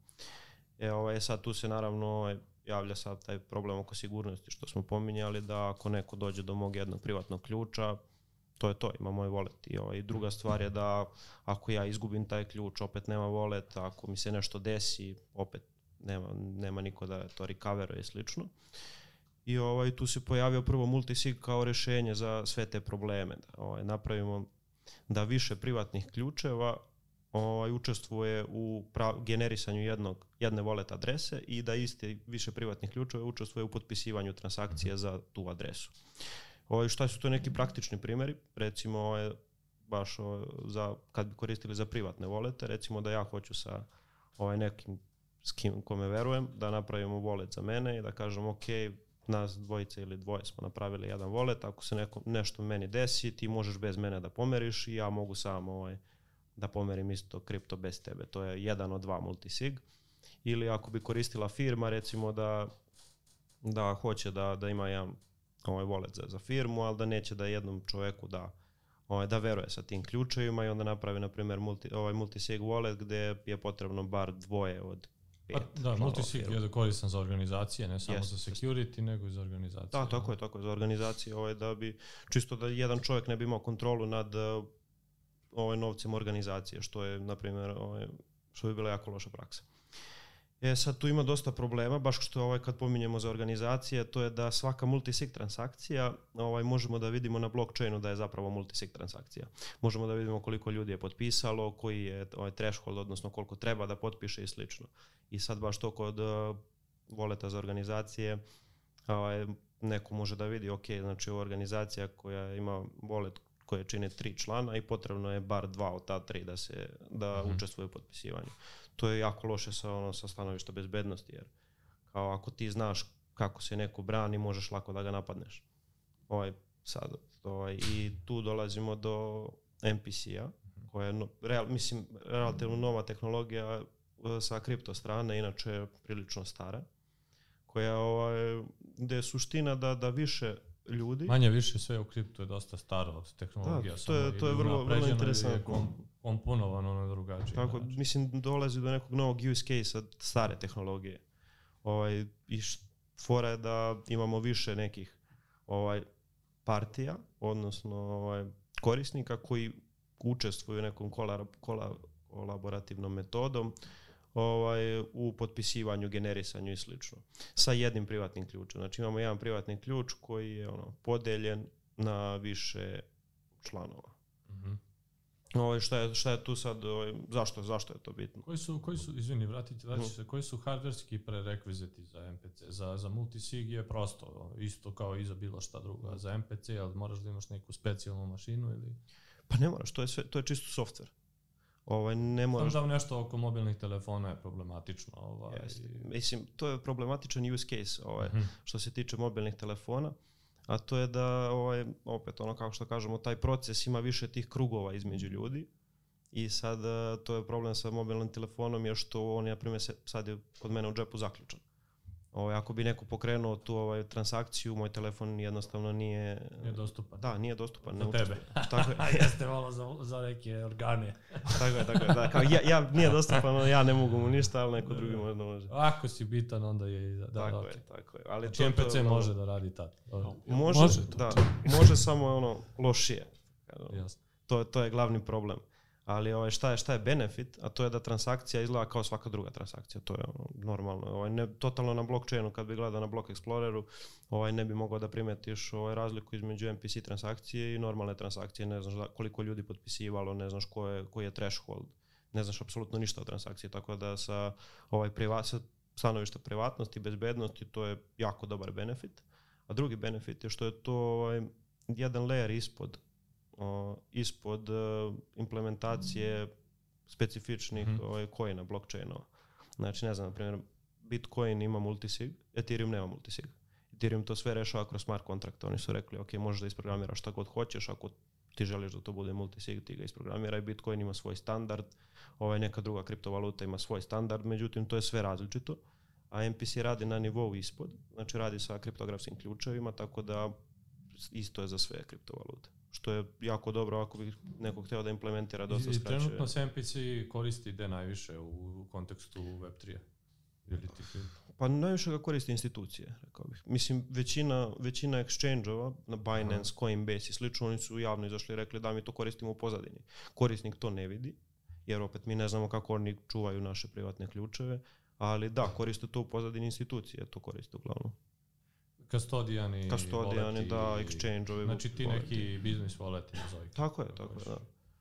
E, ovaj, sad tu se naravno ovaj, javlja sad taj problem oko sigurnosti što smo pominjali, da ako neko dođe do mog jednog privatnog ključa, to je to, ima moj wallet. I ovaj, druga stvar je da ako ja izgubim taj ključ, opet nema wallet, ako mi se nešto desi, opet nema, nema niko da to recoveruje i slično. I ovaj, tu se pojavio prvo multisig kao rešenje za sve te probleme. Da ovaj, napravimo da više privatnih ključeva ovaj, učestvuje u generisanju jednog, jedne wallet adrese i da isti više privatnih ključeva učestvuje u potpisivanju transakcije za tu adresu. Ovaj, šta su to neki praktični primjeri? Recimo, ovaj, baš ovaj, za, kad bi koristili za privatne volete, recimo da ja hoću sa ovaj, nekim s kim kome verujem, da napravimo wallet za mene i da kažem ok, nas dvojice ili dvoje smo napravili jedan wallet, ako se neko, nešto meni desi, ti možeš bez mene da pomeriš i ja mogu sam ovaj, da pomerim isto kripto bez tebe. To je jedan od dva multisig. Ili ako bi koristila firma, recimo da, da hoće da, da ima jedan ovaj wallet za, za firmu, ali da neće da jednom čoveku da ovaj, da veruje sa tim ključevima i onda napravi, na primjer, multi, ovaj multisig wallet gde je potrebno bar dvoje od pet. Pa, da, multisig je koristan za organizacije, ne samo Jeste, za security, nego i za organizacije. Da, tako je, tako je, za organizacije, ovaj, da bi, čisto da jedan čovjek ne bi imao kontrolu nad uh, ovaj, novcem organizacije, što je, na primjer, ovaj, što bi bila jako loša praksa. E, sad tu ima dosta problema, baš što ovaj, kad pominjemo za organizacije, to je da svaka multisig transakcija ovaj, možemo da vidimo na blockchainu da je zapravo multisig transakcija. Možemo da vidimo koliko ljudi je potpisalo, koji je ovaj, threshold, odnosno koliko treba da potpiše i slično. I sad baš to kod uh, voleta za organizacije, ovaj, neko može da vidi, ok, znači organizacija koja ima volet koje čine tri člana i potrebno je bar dva od ta tri da se da Mhm. učestvuje u potpisivanju. To je jako loše sa ono sa stanovišta bezbednosti jer kao ako ti znaš kako se neko brani, možeš lako da ga napadneš. Ovaj sad ovaj i tu dolazimo do NPC-a koja je no, real, mislim relativno nova tehnologija e, sa kripto strane, inače prilično stara koja ovaj, gde je suština da, da više ljudi. Manje više sve u kriptu je dosta staro tehnologija. Da, to je- to je vrlo- vrlo interesantno. Kom, komponovano na drugačiji Tako, način. mislim, dolazi do nekog novog use case od stare tehnologije. Ovaj, I fora je da imamo više nekih ovaj, partija, odnosno ovaj, korisnika koji učestvuju nekom kola, kola, kolaborativnom metodom ovaj, u potpisivanju, generisanju i slično. Sa jednim privatnim ključem. Znači imamo jedan privatni ključ koji je ono, podeljen na više članova. Mhm. Ovaj, šta, je, šta je tu sad, ovaj, zašto, zašto je to bitno? Koji su, koji su, izvini, vratite, vratit ću se, koji su hardverski prerekviziti za MPC? Za, za multisig je prosto, isto kao i za bilo šta drugo. A za MPC, ali moraš da imaš neku specijalnu mašinu ili... Pa ne moraš, to je, sve, to je čisto software. Ovaj, ne Znam moraš... da nešto oko mobilnih telefona je problematično. Ovaj, Jeste. Mislim, to je problematičan use case ovaj, Mhm. što se tiče mobilnih telefona, a to je da, ovaj, opet ono kako što kažemo, taj proces ima više tih krugova između ljudi i sad eh, to je problem sa mobilnim telefonom je što on je, na primjer, sad je kod mene u džepu zaključan. Ovaj, ako bi neko pokrenuo tu ovaj, transakciju, moj telefon jednostavno nije... Nije dostupan. Da, nije dostupan. Za ne tebe. Tako je. [LAUGHS] A jeste malo za, za neke organe. [LAUGHS] Tako je, tako je. Da, kao ja, ja nije dostupan, ono, ja ne mogu mu ništa, ali neko drugi možda može. Ako si bitan, onda je da, da, tako okej. je, tako je. Ali Znači to MPC je malo- može da radi tad. Može, Može da, može samo ono lošije. Jasno. To, to je glavni problem. Ali ovaj, šta, je, šta je benefit, a to je da transakcija izgleda kao svaka druga transakcija. To je ono, normalno. Ovaj, ne, totalno na blockchainu, kad bi gledao na Block Exploreru, ovaj, ne bi mogao da primetiš ovaj, razliku između MPC transakcije i normalne transakcije. Ne znaš da, koliko ljudi potpisivalo, ne znaš ko je, koji je threshold, ne znaš apsolutno ništa o transakciji. Tako da sa ovaj, priva, sa stanovišta privatnosti bezbednosti to je jako dobar benefit. A drugi benefit je što je to ovaj, jedan layer ispod o, ispod e, implementacije specifičnih Mhm. ovaj, coina, blockchainova. Znači, ne znam, na primjer, Bitcoin ima multisig, Ethereum nema multisig. Ethereum to sve rešava kroz smart contract. Oni su rekli, ok, možeš da isprogramiraš šta god hoćeš, ako ti želiš da to bude multisig, ti ga isprogramiraj. Bitcoin ima svoj standard, ovaj, neka druga kriptovaluta ima svoj standard, međutim, to je sve različito. A MPC radi na nivou ispod, znači radi sa kriptografskim ključevima, tako da isto je za sve kriptovalute. Što je jako dobro ako bi neko hteo da implementira dosta I, i trenutno se MPC koristi gde najviše u, kontekstu Web3. Ili ti Pa najviše ga koriste institucije, rekao bih. Mislim, većina, većina exchange-ova na Binance, Coinbase i slično, oni su javno izašli i rekli da mi to koristimo u pozadini. Korisnik to ne vidi, jer opet mi ne znamo kako oni čuvaju naše privatne ključeve, ali da, koriste to u pozadini institucije, to koriste uglavnom. Custodiani, walleti, da, exchange-ovi. Znači ti walleti. neki business walleti nazovi. Tako je, tako je, da.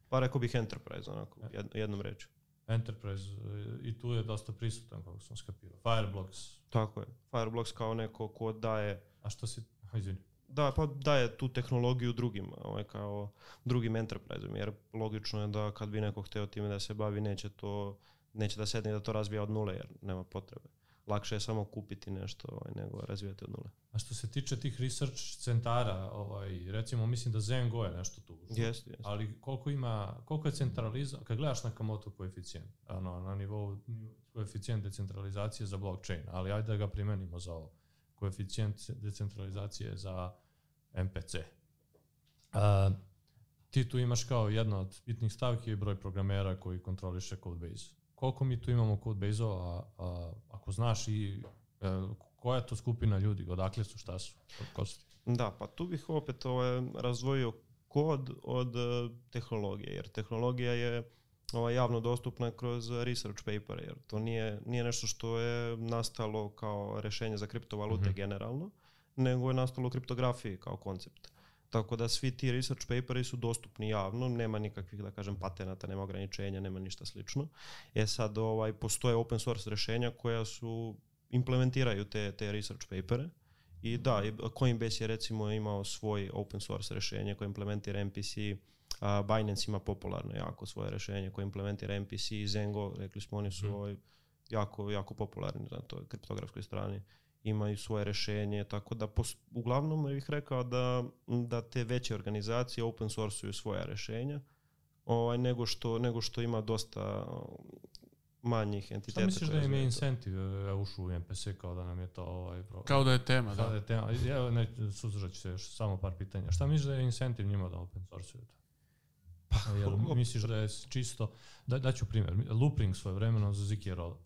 Pa rekao bih enterprise, onako, jed, jednom reću. Enterprise e, i tu je dosta prisutan kako sam skapirao. Fireblocks, Tako je. Fireblocks kao neko ko daje a što si, izvini, Da, pa daje tu tehnologiju drugim, ovaj, kao drugim enterprise jer logično je da kad bi neko hteo time da se bavi, neće to, neće da sedne i da to razvija od nule, jer nema potrebe. Lakše je samo kupiti nešto ovaj, nego razvijati od nule. A što se tiče tih research centara, ovaj, recimo mislim da Zengo je nešto tu. Jeste, jeste. Ali koliko ima, koliko je centraliza, kad gledaš na Kamoto koeficijent, ano, na nivou koeficijent decentralizacije za blockchain, ali ajde da ga primenimo za ovo. Koeficijent decentralizacije za MPC. A, ti tu imaš kao jedna od bitnih stavki je broj programera koji kontroliše codebase. Koliko mi tu imamo codebase-ova, a, ako znaš i e, koja je to skupina ljudi, odakle su, šta su, ko su ti? Da, pa tu bih opet ovaj, razdvojio kod od eh, tehnologije, jer tehnologija je ovaj, javno dostupna kroz research paper, jer to nije, nije nešto što je nastalo kao rešenje za kriptovalute Mhm. generalno, nego je nastalo u kriptografiji kao koncept. Tako da svi ti research paperi su dostupni javno, nema nikakvih, da kažem, patenata, nema ograničenja, nema ništa slično. E sad, ovaj, postoje open source rešenja koja su implementiraju te, te research papere. I da, Coinbase je recimo imao svoj open source rešenje koje implementira MPC, Binance ima popularno jako svoje rešenje koje implementira MPC Zengo, rekli smo, oni su Mhm. ovaj, jako, jako popularni na toj kriptografskoj strani imaju svoje rešenje, tako da pos, uglavnom bih rekao da, da te veće organizacije open sourceuju svoja rešenja, ovaj, nego, što, nego što ima dosta manjih entiteta. Šta misliš da im je znaju to. incentive ušao u MPC kao da nam je to ovaj pro... Kao da je tema, Kao da da. je tema, evo ne, suzdržat ću se još samo par pitanja. Šta misliš da je incentiv njima da open source to? Pa, Jel misliš da je čisto, da, daću primjer, Loopring svoje vremeno za Rollup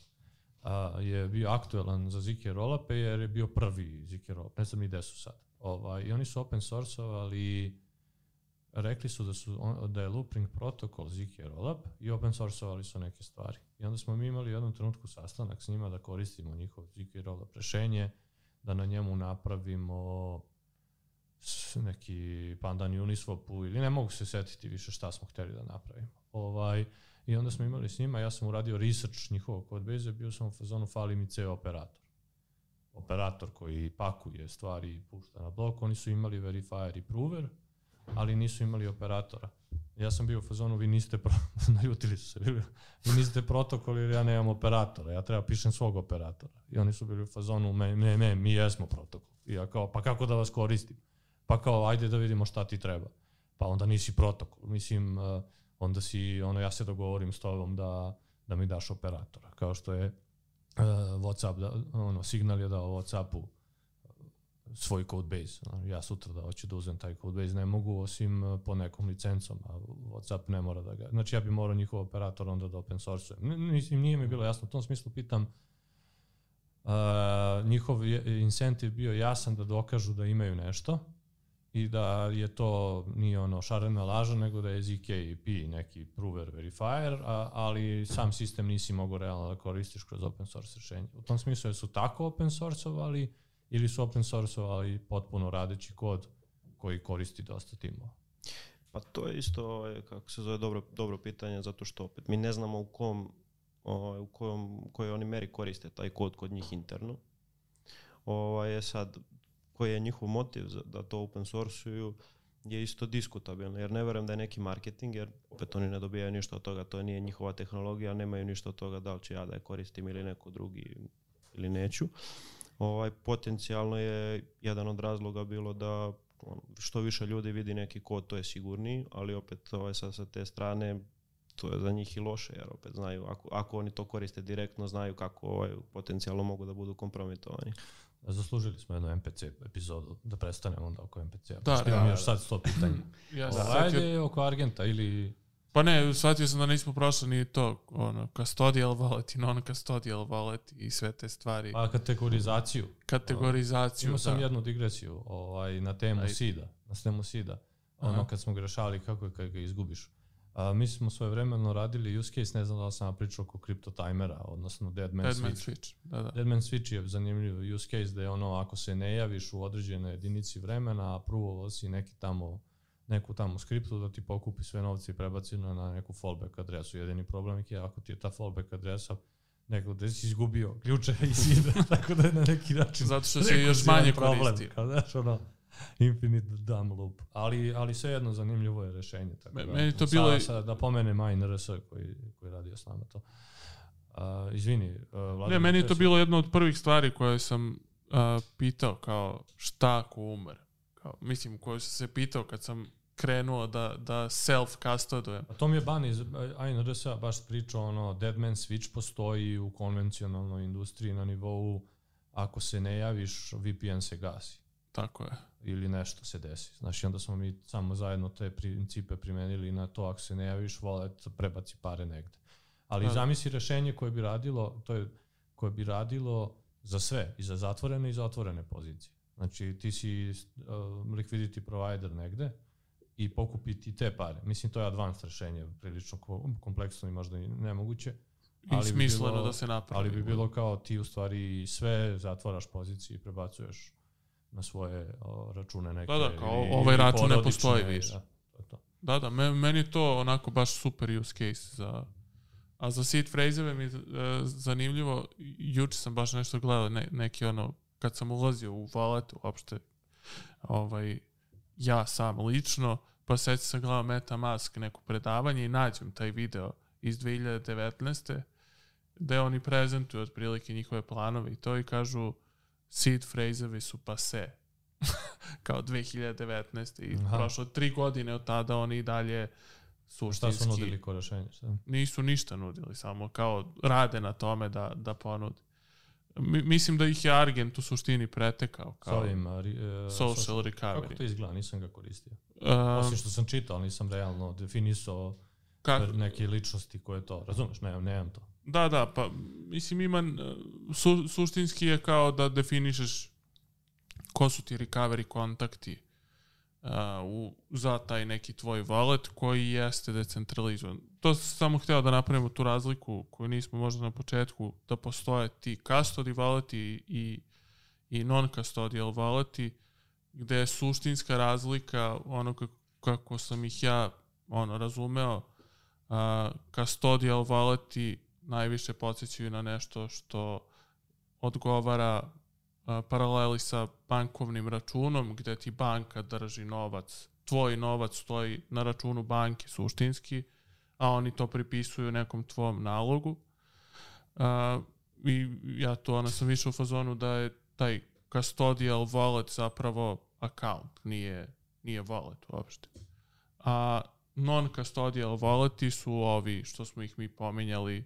a, je bio aktuelan za ZK Rollup jer je bio prvi ZK Rollup, ne znam ni gde su sad. Ovaj, I oni su open sourceovali, rekli su da, su on, da je Loopring protokol ZK Rollup i open sourceovali su neke stvari. I onda smo mi imali u jednom trenutku sastanak s njima da koristimo njihov ZK Rollup rešenje, da na njemu napravimo neki pandan Uniswapu ili ne mogu se setiti više šta smo hteli da napravimo. Ovaj, I onda smo imali s njima, ja sam uradio research njihovog codebase, bio sam u fazonu fali mi C operator. Operator koji pakuje stvari i pušta na blok, oni su imali verifier i prover, ali nisu imali operatora. Ja sam bio u fazonu, vi niste, pro... [LAUGHS] naljutili su se, vi, vi niste protokol jer ja nemam operatora, ja treba pišem svog operatora. I oni su bili u fazonu, ne, ne, ne, mi jesmo protokol. I ja kao, pa kako da vas koristim? Pa kao, ajde da vidimo šta ti treba. Pa onda nisi protokol. Mislim, uh, onda si, ono, ja se dogovorim s tobom da, da mi daš operatora. Kao što je uh, Whatsapp, da, ono, Signal je dao Whatsappu uh, svoj codebase. Ja sutra da hoću da uzem taj codebase, ne mogu osim uh, po nekom licencom, a Whatsapp ne mora da ga... Znači ja bi morao njihov operator onda da open sourceujem. N- Mislim, nije mi bilo jasno. U tom smislu pitam, uh, njihov incentiv bio jasan da dokažu da imaju nešto i da je to nije ono šarena laža, nego da je ZKP neki prover verifier, a, ali sam sistem nisi mogao realno da koristiš kroz open source rešenje. U tom smislu su tako open sourceovali ili su open sourceovali potpuno radeći kod koji koristi dosta timova. Pa to je isto, ovaj, kako se zove, dobro, dobro pitanje, zato što opet mi ne znamo u kom, ovaj, u kojom, u kojoj oni meri koriste taj kod kod njih interno. Ovaj, je sad, koji je njihov motiv za, da to open sourceuju je isto diskutabilno, jer ne verujem da je neki marketing, jer opet oni ne dobijaju ništa od toga, to nije njihova tehnologija, nemaju ništa od toga da li će ja da je koristim ili neko drugi ili neću. Ovaj, potencijalno je jedan od razloga bilo da što više ljudi vidi neki kod, to je sigurniji, ali opet ovaj, sa, sa te strane to je za njih i loše, jer opet znaju, ako, ako oni to koriste direktno, znaju kako ovaj, potencijalno mogu da budu kompromitovani. Zaslužili smo jednu MPC epizodu, da prestanemo onda oko MPC-a. Da, da, da. još sad sto pitanja. [CLEARS THROAT] Ja sam Ovaj, setio- Ajde oko Argenta ili Pa ne, shvatio sam da nismo prošli ni to, ono, custodial wallet i non-custodial wallet i sve te stvari. a, kategorizaciju. Kategorizaciju, Imao sam da. jednu digresiju ovaj, na temu Ajde. SIDA. Na temu SIDA. Aha. Ono kad smo grešali kako je kad ga izgubiš. A, mi smo svoje vremeno radili use case, ne znam da li sam pričao oko crypto timera, odnosno dead man Deadman switch. switch, da, da. Dead man switch je zanimljiv use case da je ono ako se ne javiš u određenoj jedinici vremena, a provovao si neki tamo neku tamo skriptu da ti pokupi sve novce i prebaci na, neku fallback adresu. Jedini problem je ako ti je ta fallback adresa neko da si izgubio ključe [LAUGHS] i sida, tako da je na neki način Zato što se još manje problem, koristi. Kao, znaš, ono, infinite dumb loop. Ali, ali svejedno zanimljivo je rešenje. Tako Me- da, meni to bilo i- Sad, da pomenem AINRS koji, koji je radio s nama to. Uh, izvini, uh, Vladan, Ne, meni je to bilo jedna od prvih stvari koje sam a, pitao, kao šta ako umre? Kao, mislim, koju sam se pitao kad sam krenuo da, da self-custodujem. A to mi je ban iz ANRS baš pričao ono, dead man switch postoji u konvencionalnoj industriji na nivou ako se ne javiš, VPN se gasi Tako je. Ili nešto se desi. Znači onda smo mi samo zajedno te principe primenili na to ako se ne javiš, wallet prebaci pare negde. Ali Da. zamisli rešenje koje bi radilo, to je koje bi radilo za sve, i za zatvorene i za otvorene pozicije. Znači ti si uh, liquidity provider negde i pokupiti te pare. Mislim to je advanced rešenje, prilično ko- kompleksno i možda i nemoguće. I Ali bi smisleno bilo- da se napravi. Ali bi bilo kao ti u stvari sve zatvaraš pozicije i prebacuješ na svoje o, račune neke. Da, da, kao ili- ovaj račun ne postoji više. Da, to. Da, da, me, meni je to onako baš super use case za... A za seed phrase-eve mi je zanimljivo, juče sam baš nešto gledao, ne, neki ono, kad sam ulazio u wallet, uopšte, ovaj, ja sam lično, pa sad sam gledao MetaMask neko predavanje i nađem taj video iz 2019. gde oni prezentuju otprilike njihove planove i to i kažu seed phrase-evi su pase. [LAUGHS] kao 2019. I Aha. prošlo tri godine od tada oni i dalje suštinski. Šta su nudili ko rešenje? Šta? Nisu ništa nudili, samo kao rade na tome da, da ponude. Mi, mislim da ih je Argent u suštini pretekao kao ovim, ri- e, social social- recovery. Kako to izgleda? Nisam ga koristio. Uh, Osim što sam čitao, nisam realno definisao kako, neke ličnosti koje to. Razumeš? Nemam, nemam to. Da, da, pa mislim ima, uh, su, suštinski je kao da definišeš ko su ti recovery kontakti uh, u, za taj neki tvoj wallet koji jeste decentralizovan. To sam samo hteo da napravimo tu razliku koju nismo možda na početku, da postoje ti custody walleti i, i non-custodial walleti, gde je suštinska razlika ono kako, kako sam ih ja ono razumeo, uh, custodial walleti najviše podsjećaju na nešto što odgovara paraleli sa bankovnim računom gde ti banka drži novac, tvoj novac stoji na računu banke suštinski, a oni to pripisuju nekom tvom nalogu. A, I ja to ona sam više u fazonu da je taj custodial wallet zapravo account, nije, nije wallet uopšte. A non-custodial walleti su ovi što smo ih mi pominjali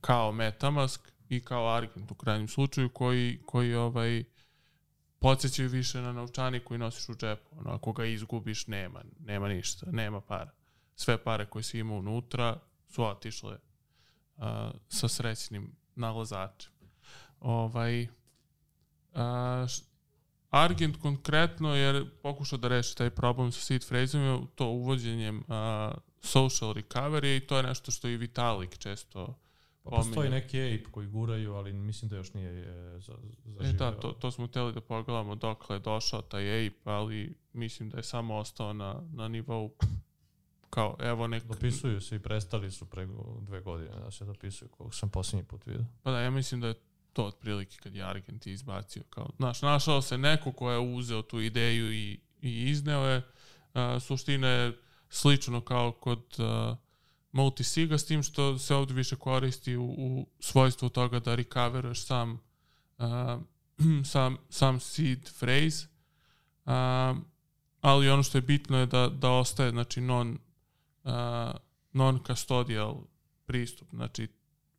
kao Metamask i kao Argent u krajnjem slučaju koji, koji ovaj podsjećaju više na novčanik koji nosiš u džepu. Ono, ako ga izgubiš, nema, nema ništa, nema para. Sve pare koje si imao unutra su otišle uh, sa srećnim nalazačem. Ovaj, uh, Argent konkretno je pokušao da reši taj problem sa seed phrasima to uvođenjem uh, social recovery i to je nešto što i Vitalik često Pa postoji neki ape koji guraju, ali mislim da još nije e, za, E zaživeo. da, to, to smo hteli da pogledamo dokle je došao taj ape, ali mislim da je samo ostao na, na nivou kao evo nek... Dopisuju se i prestali su pre dve godine da se dopisuju, koliko sam posljednji put vidio. Pa da, ja mislim da je to otprilike kad je Argent izbacio. Kao, znaš, našao se neko ko je uzeo tu ideju i, i izneo je. A, suština je slično kao kod a, multisiga, s tim što se ovdje više koristi u, u svojstvu toga da recoveruješ sam, a, [CLEARS THROAT] sam, sam seed phrase. A, ali ono što je bitno je da, da ostaje znači non, a, non-custodial pristup. Znači,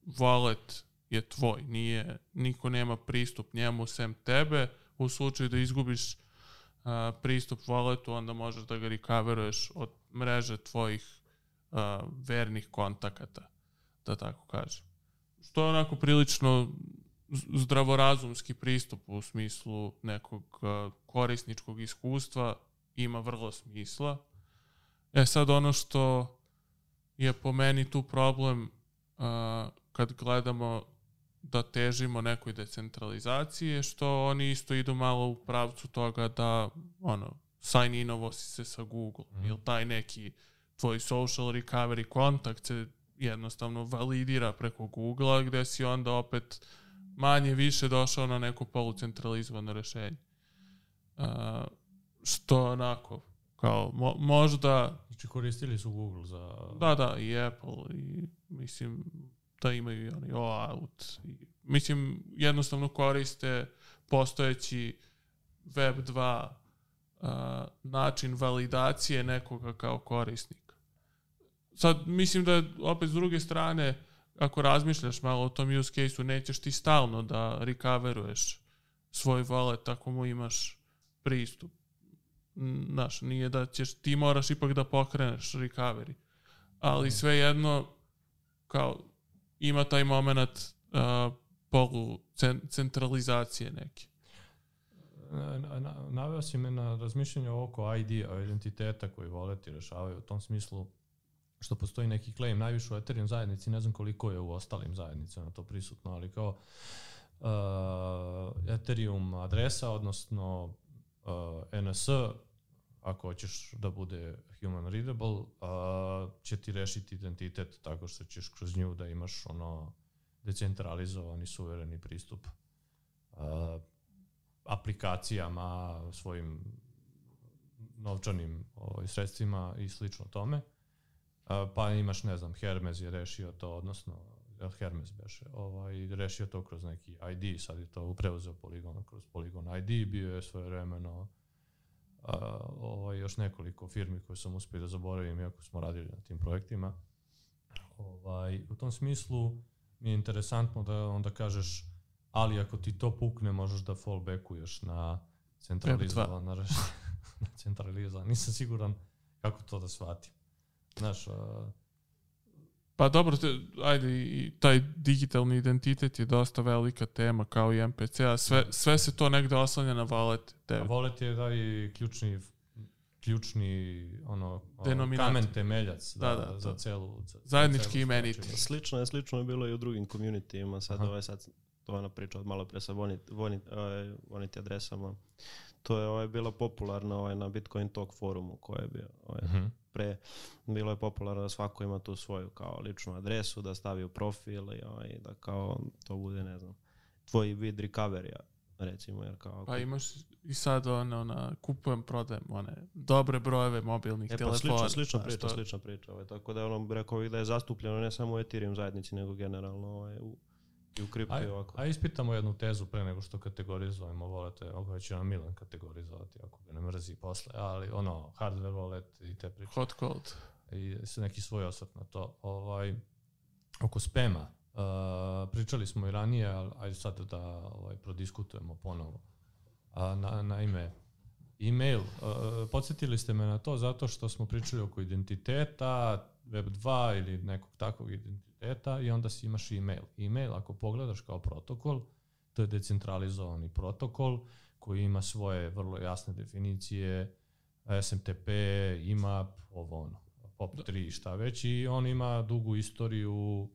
wallet je tvoj, nije, niko nema pristup njemu sem tebe. U slučaju da izgubiš a, pristup walletu, onda možeš da ga recoveruješ od mreže tvojih a, vernih kontakata, da tako kažem. Što je onako prilično zdravorazumski pristup u smislu nekog a, korisničkog iskustva, ima vrlo smisla. E sad ono što je po meni tu problem a, kad gledamo da težimo nekoj decentralizaciji je što oni isto idu malo u pravcu toga da ono, sign inovo si se sa Google Mhm. ili taj neki tvoj social recovery kontakt se jednostavno validira preko Google-a gde si onda opet manje više došao na neko polucentralizovano rešenje. A, što onako kao mo, možda Znači koristili su Google za... Da, da, i Apple i mislim da imaju i onaj OAuth. I, mislim, jednostavno koriste postojeći Web 2 a, način validacije nekoga kao korisnika. Sad, mislim da opet s druge strane, ako razmišljaš malo o tom use case-u, nećeš ti stalno da recoveruješ svoj wallet ako mu imaš pristup. Znaš, nije da ćeš, ti moraš ipak da pokreneš recovery. Ali svejedno, kao, ima taj moment uh, polu cen- centralizacije neke. Na- na- na- Naveo si me na razmišljanje oko ID-a, identiteta koji voleti rešavaju u tom smislu što postoji neki claim najviše u Ethereum zajednici, ne znam koliko je u ostalim zajednicama to prisutno, ali kao uh, Ethereum adresa, odnosno uh, NS, ako hoćeš da bude human readable, uh, će ti rešiti identitet tako što ćeš kroz nju da imaš ono decentralizovani, suvereni pristup uh, aplikacijama, svojim novčanim ovaj, sredstvima i slično tome. Pa imaš, ne znam, Hermes je rešio to, odnosno Hermes beše, ovaj, rešio to kroz neki ID, sad je to preuzeo Polygon kroz Polygon ID, bio je svoje vremeno a, ovaj, još nekoliko firmi koje sam uspio da zaboravim iako smo radili na tim projektima. Ovaj, u tom smislu mi je interesantno da onda kažeš ali ako ti to pukne možeš da fallbackuješ na centralizovan [LAUGHS] na, na centralizovan. Nisam siguran kako to da shvatim. Znaš, a, Pa dobro, te, ajde, i taj digitalni identitet je dosta velika tema kao i MPC, a sve, sve se to negde oslanja na wallet. A wallet je da i ključni ključni ono Denominat. kamen temeljac Da, da, da, za to. celu za, Zajednički za celu imenitelj. stvar. Slično je, slično je bilo i u drugim communityima, sad Aha. ovaj sad to ona priča od malo pre sa vonit, vonit, ovaj, voniti adresama. To je ovaj, bila popularna ovaj, na Bitcoin Talk forumu koji je bio ovaj, Mhm. pre. Bilo je popularno da svako ima tu svoju kao ličnu adresu, da stavi u profil i ovaj, da kao to bude, ne znam, tvoj vid recovery recimo, jer kao... Pa imaš i sad ono, na, kupujem, prodajem one dobre brojeve mobilnih E pa telefona. slična, slična znaš, priča, to- slična priča. Ovaj, tako da ono, rekao bih da je zastupljeno ne samo u Ethereum zajednici, nego generalno ovaj, u, i u kriptu i Aj, ovako. a ispitamo jednu tezu pre nego što kategorizujemo volete, ovo će nam Milan kategorizovati ako ga ne mrzi posle, ali ono, hardware wallet i te priče. Hot cold. i s- neki svoj osvrt na to. Ovaj, oko spema, uh, pričali smo i ranije, ali ajde sad da ovaj, prodiskutujemo ponovo. A, na, naime, e-mail, uh, podsjetili ste me na to zato što smo pričali oko identiteta, Web2 ili nekog takvog identiteta i onda si imaš e-mail. E-mail, ako pogledaš kao protokol, to je decentralizovani protokol koji ima svoje vrlo jasne definicije, SMTP, IMAP, ovo ono, POP3, šta već i on ima dugu istoriju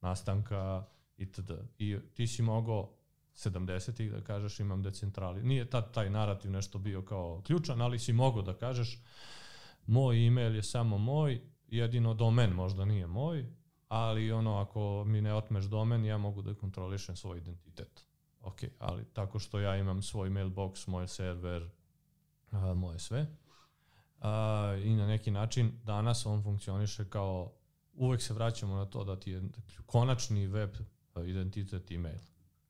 nastanka itd. I ti si mogao 70-ih da kažeš imam decentrali. Nije tad taj narativ nešto bio kao ključan, ali si mogao da kažeš moj email je samo moj, jedino domen možda nije moj, ali ono ako mi ne otmeš domen, ja mogu da kontrolišem svoj identitet. Ok, ali tako što ja imam svoj mailbox, moj server, a, moje sve. A, I na neki način danas on funkcioniše kao, uvek se vraćamo na to da ti je konačni web identitet email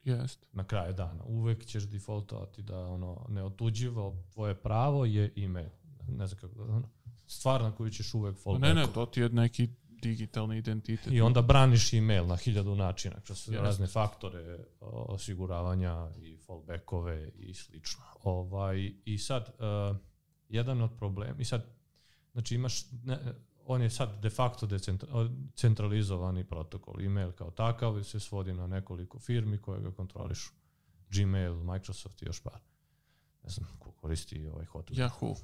Jest. na kraju dana. Uvek ćeš defaultovati da ono neotuđivo tvoje pravo je email. Ne znam kako da, ono, stvar na koju ćeš uvek Pa fallback. Ne, ne, to ti je neki digitalni identitet. I onda braniš email na hiljadu načina, kroz Jeste. razne faktore osiguravanja i fallbackove i slično. Ovaj, I sad, uh, jedan od problema, i sad, znači imaš, ne, on je sad de facto decentralizovani protokol. Email kao takav se svodi na nekoliko firmi koje ga kontrolišu. Gmail, Microsoft i još par. Ne znam ko koristi ovaj Hotmail. Yahoo.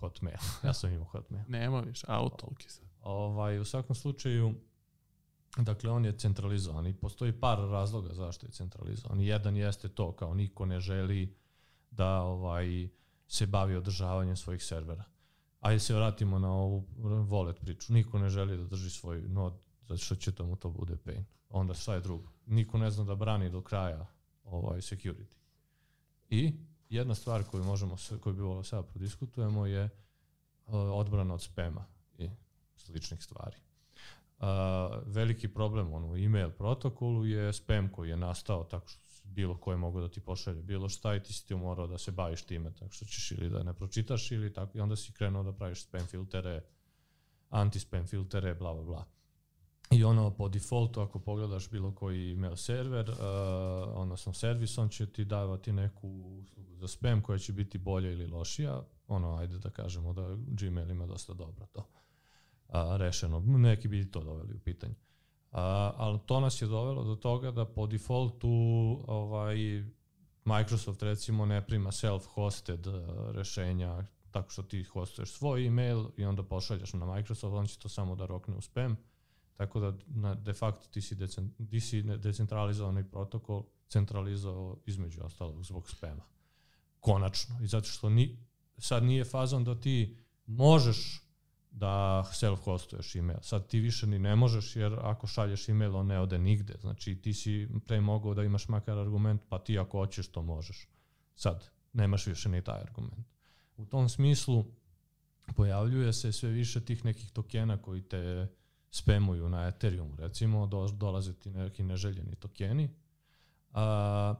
Hotmail. [LAUGHS] Ja sam imao Hotmail. Nema više, Outlook je sad. Ovaj, u svakom slučaju, dakle, on je centralizovan i postoji par razloga zašto je centralizovan. Jedan jeste to, kao niko ne želi da ovaj se bavi održavanjem svojih servera. Ajde se vratimo na ovu wallet priču. Niko ne želi da drži svoj nod, zato što će to mu to bude pain. Onda šta je drugo? Niko ne zna da brani do kraja ovaj security. I jedna stvar koju možemo, koju bi volio sada prodiskutujemo je uh, odbrana od spema i sličnih stvari. Uh, veliki problem ono, u email protokolu je spam koji je nastao tako što bilo ko je mogao da ti pošalje bilo šta i ti si ti morao da se baviš time tako što ćeš ili da ne pročitaš ili tako i onda si krenuo da praviš spam filtere, anti-spam filtere, bla bla bla. I ono po defaultu ako pogledaš bilo koji email server, uh, odnosno servis, on će ti davati neku uslugu za spam koja će biti bolja ili lošija. Ono, ajde da kažemo da Gmail ima dosta dobro to a, rešeno. Neki bi to doveli u pitanje. A, ali to nas je dovelo do toga da po defaultu ovaj, Microsoft recimo ne prima self-hosted rešenja tako što ti hostuješ svoj email i onda pošaljaš na Microsoft, on će to samo da rokne u spam. Tako da na, de facto ti si, decen, ti si decentralizovani protokol centralizovao između ostalog zbog spama. Konačno. I zato što ni, sad nije fazon da ti možeš da self-hostuješ email. Sad ti više ni ne možeš jer ako šalješ email on ne ode nigde. Znači ti si pre mogao da imaš makar argument pa ti ako hoćeš to možeš. Sad nemaš više ni taj argument. U tom smislu pojavljuje se sve više tih nekih tokena koji te spamuju na Ethereum recimo, do, dolaze ti neki neželjeni tokeni. A,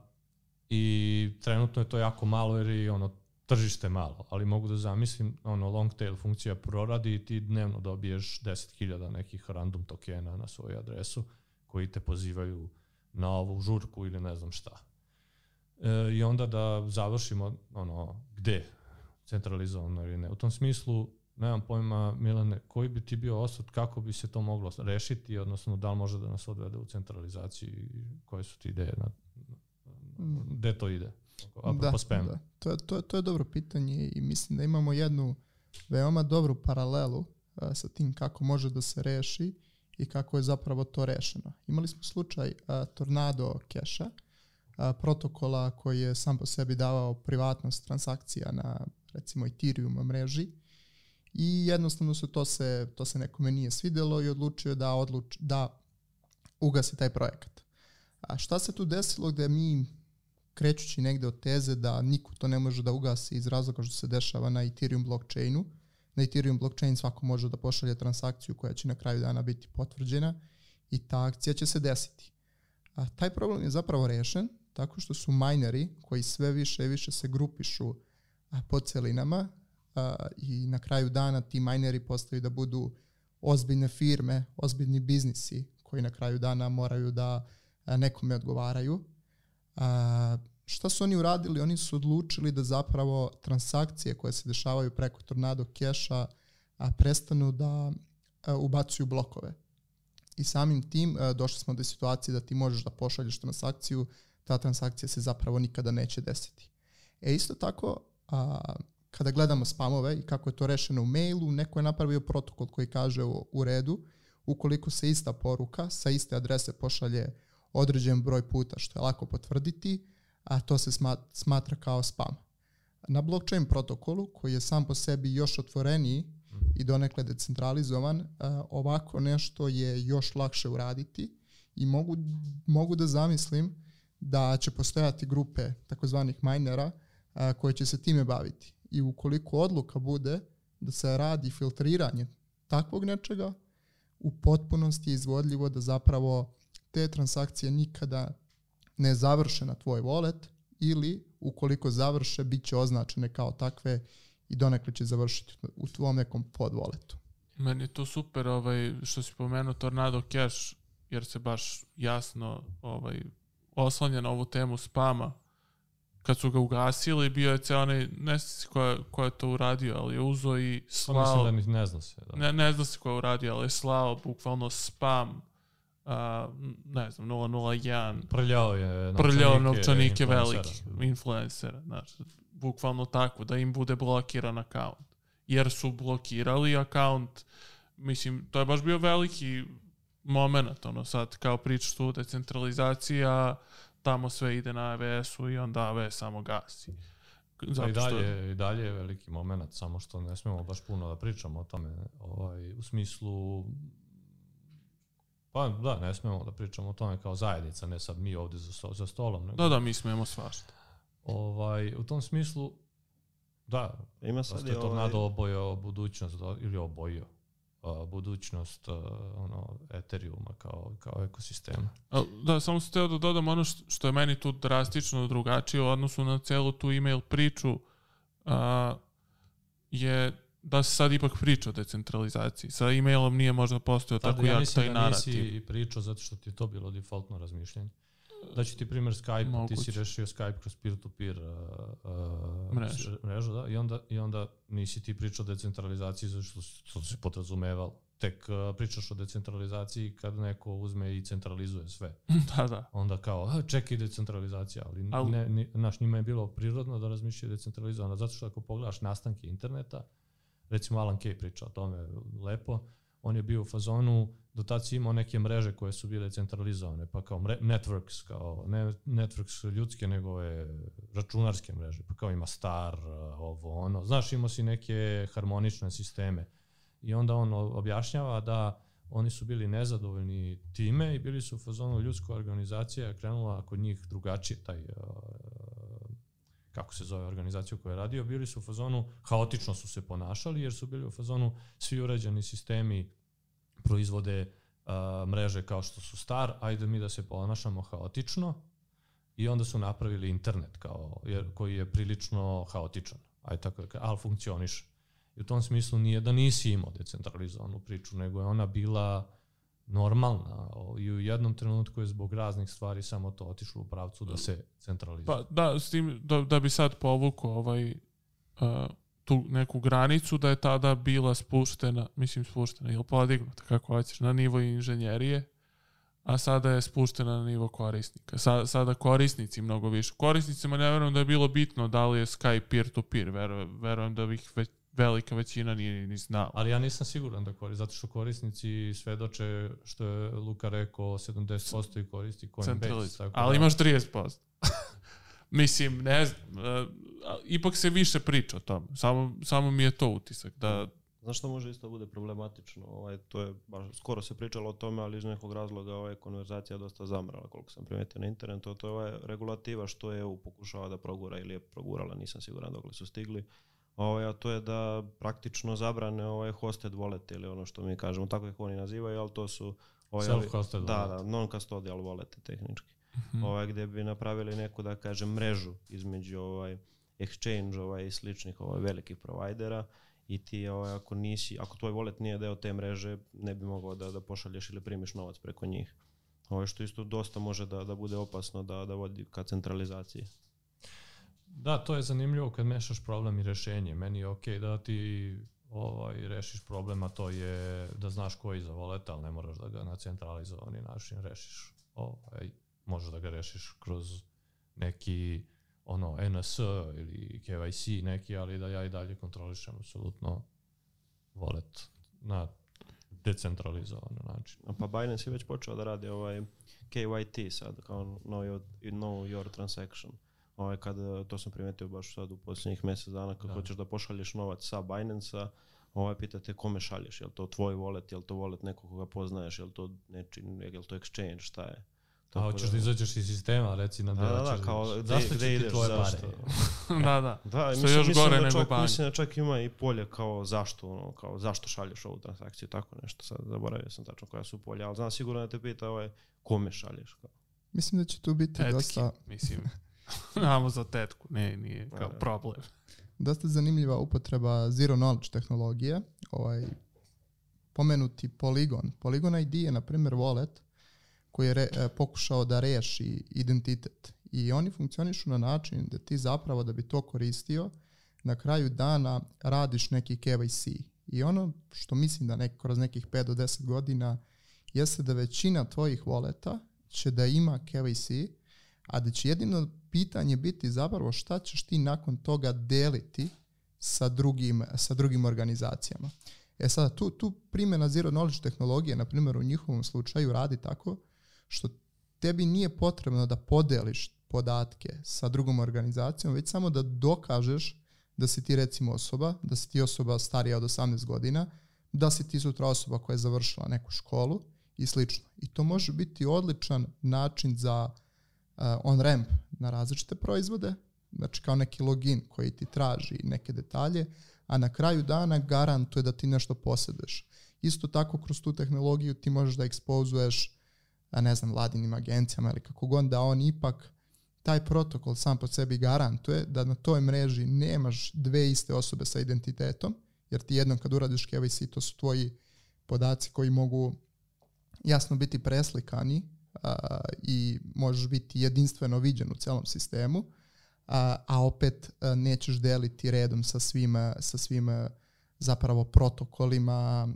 I trenutno je to jako malo jer je ono tržište malo, ali mogu da zamislim, ono, long tail funkcija proradi i ti dnevno dobiješ 10.000 nekih random tokena na svoju adresu koji te pozivaju na ovu žurku ili ne znam šta. E, I onda da završimo ono, gde centralizovano ili ne. U tom smislu, nemam pojma, Milane, koji bi ti bio osud, kako bi se to moglo rešiti, odnosno da li može da nas odvede u centralizaciju i koje su ti ideje, na, gde to ide? Da, da. To, je, to, je, to je dobro pitanje i mislim da imamo jednu veoma dobru paralelu a, sa tim kako može da se reši i kako je zapravo to rešeno. Imali smo slučaj a, Tornado Keša, protokola koji je sam po sebi davao privatnost transakcija na recimo Ethereum mreži i jednostavno se to se, to se nekome nije svidelo i odlučio da, odluč, da ugasi taj projekat. A šta se tu desilo gde mi krećući negde od teze da niko to ne može da ugasi iz razloga što se dešava na Ethereum blockchainu. Na Ethereum blockchain svako može da pošalje transakciju koja će na kraju dana biti potvrđena i ta akcija će se desiti. A taj problem je zapravo rešen tako što su mineri koji sve više i više se grupišu po celinama i na kraju dana ti mineri postaju da budu ozbiljne firme, ozbiljni biznisi koji na kraju dana moraju da nekome odgovaraju. Šta su oni uradili? Oni su odlučili da zapravo transakcije koje se dešavaju preko Tornado Cash-a prestanu da ubacuju blokove. I samim tim došli smo do situacije da ti možeš da pošalješ transakciju ta transakcija se zapravo nikada neće desiti. E isto tako, a, kada gledamo spamove i kako je to rešeno u mailu, neko je napravio protokol koji kaže u, u redu, ukoliko se ista poruka sa iste adrese pošalje određen broj puta, što je lako potvrditi, a to se smatra kao spam. Na blockchain protokolu, koji je sam po sebi još otvoreniji i donekle decentralizovan, ovako nešto je još lakše uraditi i mogu, mogu da zamislim da će postojati grupe takozvanih minera a, koje će se time baviti. I ukoliko odluka bude da se radi filtriranje takvog nečega, u potpunosti je izvodljivo da zapravo te transakcije nikada ne završe na tvoj wallet ili ukoliko završe bit će označene kao takve i donekle će završiti u tvom nekom pod walletu. Meni je to super ovaj, što si pomenuo Tornado Cash jer se baš jasno ovaj, oslanja na ovu temu spama. Kad su ga ugasili, bio je ceo onaj, ne znam si ko ko je to uradio, ali je uzo i slao... Pa mislim da ne zna se. Da. Ne, ne zna se ko je uradio, ali je slao bukvalno spam Uh, ne znam, 001. Prljao je novčanike, prljao novčanike veliki, influencera, znaš, bukvalno tako, da im bude blokiran akaunt. Jer su blokirali akaunt, mislim, to je baš bio veliki moment, ono sad kao pričaš tu decentralizacija, tamo sve ide na AWS-u i onda AWS samo gasi. Zato I dalje, što... i dalje je veliki moment, samo što ne smemo baš puno da pričamo o tome, ovaj, u smislu Pa da, ne smemo da pričamo o tome kao zajednica, ne sad mi ovde za, sto, za stolom. Nego, da, da, mi smemo svašta. Ovaj, u tom smislu, da, Ima sad da je Tornado ovaj... obojao budućnost ili obojio budućnost ono, Ethereuma kao, kao ekosistema. Da, samo sam teo da dodam ono što je meni tu drastično drugačije u odnosu na celu tu email priču a, je da se sad ipak priča o decentralizaciji. Sa emailom nije možda postojao tako ja jak taj da narativ. Ja nisi pričao zato što ti je to bilo defaultno razmišljanje. Daću ti primjer Skype, Moguće. ti si rešio Skype kroz peer-to-peer uh, uh, mrežu, mrežu da, i, onda, i onda nisi ti pričao o decentralizaciji zato što, što se podrazumeval. Tek uh, pričaš o decentralizaciji kad neko uzme i centralizuje sve. [LAUGHS] da, da. Onda kao, čekaj decentralizacija, ali, ali ne, ne, naš, njima je bilo prirodno da razmišljaju decentralizovano, zato što ako pogledaš nastanke interneta, recimo Alan Kay priča o tome lepo, on je bio u fazonu, do tad si imao neke mreže koje su bile centralizovane, pa kao mre, networks, kao ne networks ljudske, nego je računarske mreže, pa kao ima star, ovo, ono, znaš, imao si neke harmonične sisteme. I onda on objašnjava da oni su bili nezadovoljni time i bili su u fazonu ljudska organizacija krenula kod njih drugačije taj kako se zove organizacija koja je radio, bili su u fazonu, haotično su se ponašali jer su bili u fazonu svi uređeni sistemi proizvode uh, mreže kao što su star, ajde mi da se ponašamo haotično i onda su napravili internet kao, jer, koji je prilično haotičan. aj tako da ali funkcioniše. I u tom smislu nije da nisi imao decentralizovanu priču, nego je ona bila normalna i u jednom trenutku je zbog raznih stvari samo to otišlo u pravcu da se centralizuje. Pa da, s tim da, da bi sad povukao ovaj, uh, tu neku granicu da je tada bila spuštena, mislim spuštena ili podignuta, kako hoćeš, na nivo inženjerije, a sada je spuštena na nivo korisnika. Sa, sada korisnici mnogo više. Korisnicima ne verujem da je bilo bitno da li je Skype peer-to-peer, verujem, verujem da bih već velika većina nije ni znala. Ali ja nisam siguran da koristi, zato što korisnici svedoče što je Luka rekao 70% i koristi Coinbase. Tako Ali da... imaš 30%. [LAUGHS] Mislim, ne znam, uh, ipak se više priča o tom. Samo, samo mi je to utisak. Da... Znaš što može isto bude problematično? Ovaj, to je, baš, skoro se pričalo o tome, ali iz nekog razloga ovaj, konverzacija dosta zamrala, koliko sam primetio na internetu. To je ovaj regulativa što je EU pokušava da progura ili je progurala, nisam siguran dok su stigli ovaj, a to je da praktično zabrane ovaj hosted wallet ili ono što mi kažemo, tako ih oni nazivaju, ali to su ovaj, self-hosted da, wallet. Da, non-custodial wallet tehnički. Mm -hmm. ovaj, gde bi napravili neku, da kažem, mrežu između ovaj, exchange ovaj, i sličnih ovaj, velikih provajdera i ti ovaj, ako nisi, ako tvoj wallet nije deo te mreže, ne bi mogao da, da pošalješ ili primiš novac preko njih. Ovo ovaj, što isto dosta može da, da bude opasno da, da vodi ka centralizaciji. Da, to je zanimljivo kad mešaš problem i rešenje. Meni je okej okay da ti ovaj, rešiš problem, a to je da znaš ko je iza voleta, ali ne moraš da ga na centralizovani način rešiš. Ovaj, možeš da ga rešiš kroz neki ono NS ili KYC neki, ali da ja i dalje kontrolišem apsolutno wallet na decentralizovan način. Pa Binance je već počeo da radi ovaj KYT sad, kao know your, know your transaction ovaj, kada, to sam primetio baš sad u posljednjih mjesec dana, kad da. hoćeš da pošalješ novac sa Binance-a, ovaj, pitate kome šalješ, je li to tvoj wallet, je li to wallet nekog koga poznaješ, je li to, neči, je li to exchange, šta je. Tako A hoćeš da, da izađeš iz sistema, reci nam da, da, da, kao, zašto gde, ideš, tvoje zašto? [LAUGHS] da, da. Da, Što mislim, još gore da nego čak, Mislim da čak ima i polje kao zašto, ono, kao zašto šalješ ovu transakciju, tako nešto, sad zaboravio sam tačno koja su polja, ali znam sigurno da te pita ovaj, kome šalješ. Kao. Mislim da će tu biti Tetki, dosta... mislim. [LAUGHS] [LAUGHS] Amo za tetku, ne, nije kao problem. Dosta zanimljiva upotreba zero knowledge tehnologije. Ovaj, pomenuti Polygon. Polygon ID je, na primjer, wallet koji je re, e, pokušao da reši identitet. I oni funkcionišu na način da ti zapravo da bi to koristio, na kraju dana radiš neki KYC. I ono što mislim da nek, kroz nekih 5 do 10 godina jeste da većina tvojih voleta će da ima KYC, a da će jedino pitanje biti zapravo šta ćeš ti nakon toga deliti sa drugim, sa drugim organizacijama. E sada, tu, tu primjena zero knowledge tehnologije, na primjer u njihovom slučaju, radi tako što tebi nije potrebno da podeliš podatke sa drugom organizacijom, već samo da dokažeš da si ti recimo osoba, da si ti osoba starija od 18 godina, da si ti sutra osoba koja je završila neku školu i slično. I to može biti odličan način za on-ramp na različite proizvode, znači kao neki login koji ti traži neke detalje, a na kraju dana garantuje da ti nešto posjeduješ. Isto tako kroz tu tehnologiju ti možeš da ekspozuješ ne znam, vladinim agencijama ili kako god, da on ipak taj protokol sam po sebi garantuje da na toj mreži nemaš dve iste osobe sa identitetom, jer ti jednom kad uradiš KYC, to su tvoji podaci koji mogu jasno biti preslikani a, i možeš biti jedinstveno viđen u celom sistemu, a, a opet a, nećeš deliti redom sa svim, sa svim zapravo protokolima,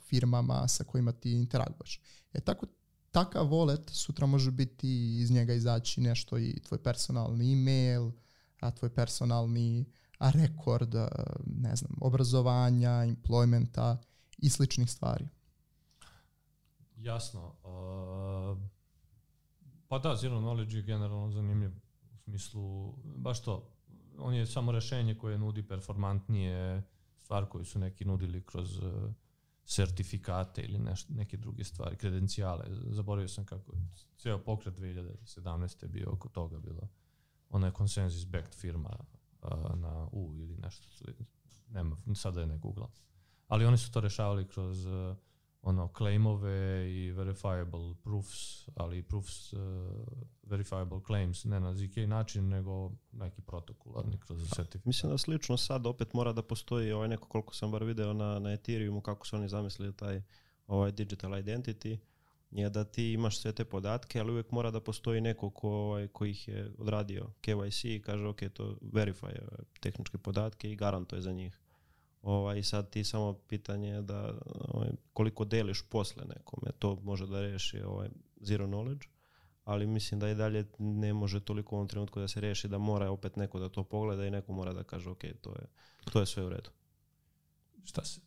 firmama sa kojima ti interaguješ. E tako takav wallet sutra može biti iz njega izaći nešto i tvoj personalni email, a tvoj personalni a rekord, ne znam, obrazovanja, employmenta i sličnih stvari. Jasno. Uh, pa da, zero knowledge je generalno zanimljiv u smislu, baš to, on je samo rešenje koje nudi performantnije stvar koju su neki nudili kroz sertifikate ili neš, neke druge stvari, kredencijale. Zaboravio sam kako ceo pokret 2017. je bio oko toga bilo. Ona je consensus backed firma uh, na U ili nešto. Nema, sada je ne googlam. Ali oni su to rešavali kroz uh, ono claimove i verifiable proofs, ali proofs uh, verifiable claims ne na ZK način, nego neki protokolarni kroz certifikat. Mislim da slično sad opet mora da postoji ovaj neko koliko sam bar video na, na Ethereumu kako su oni zamislili taj ovaj digital identity je da ti imaš sve te podatke, ali uvijek mora da postoji neko ko, ovaj, ko ih je odradio KYC i kaže ok, to verify tehničke podatke i garantuje za njih. Ovaj, sad ti samo pitanje je da ovaj, koliko deliš posle nekome, to može da reši ovaj, zero knowledge, ali mislim da i dalje ne može toliko u ovom trenutku da se reši da mora opet neko da to pogleda i neko mora da kaže ok, to je, to je sve u redu. Šta se,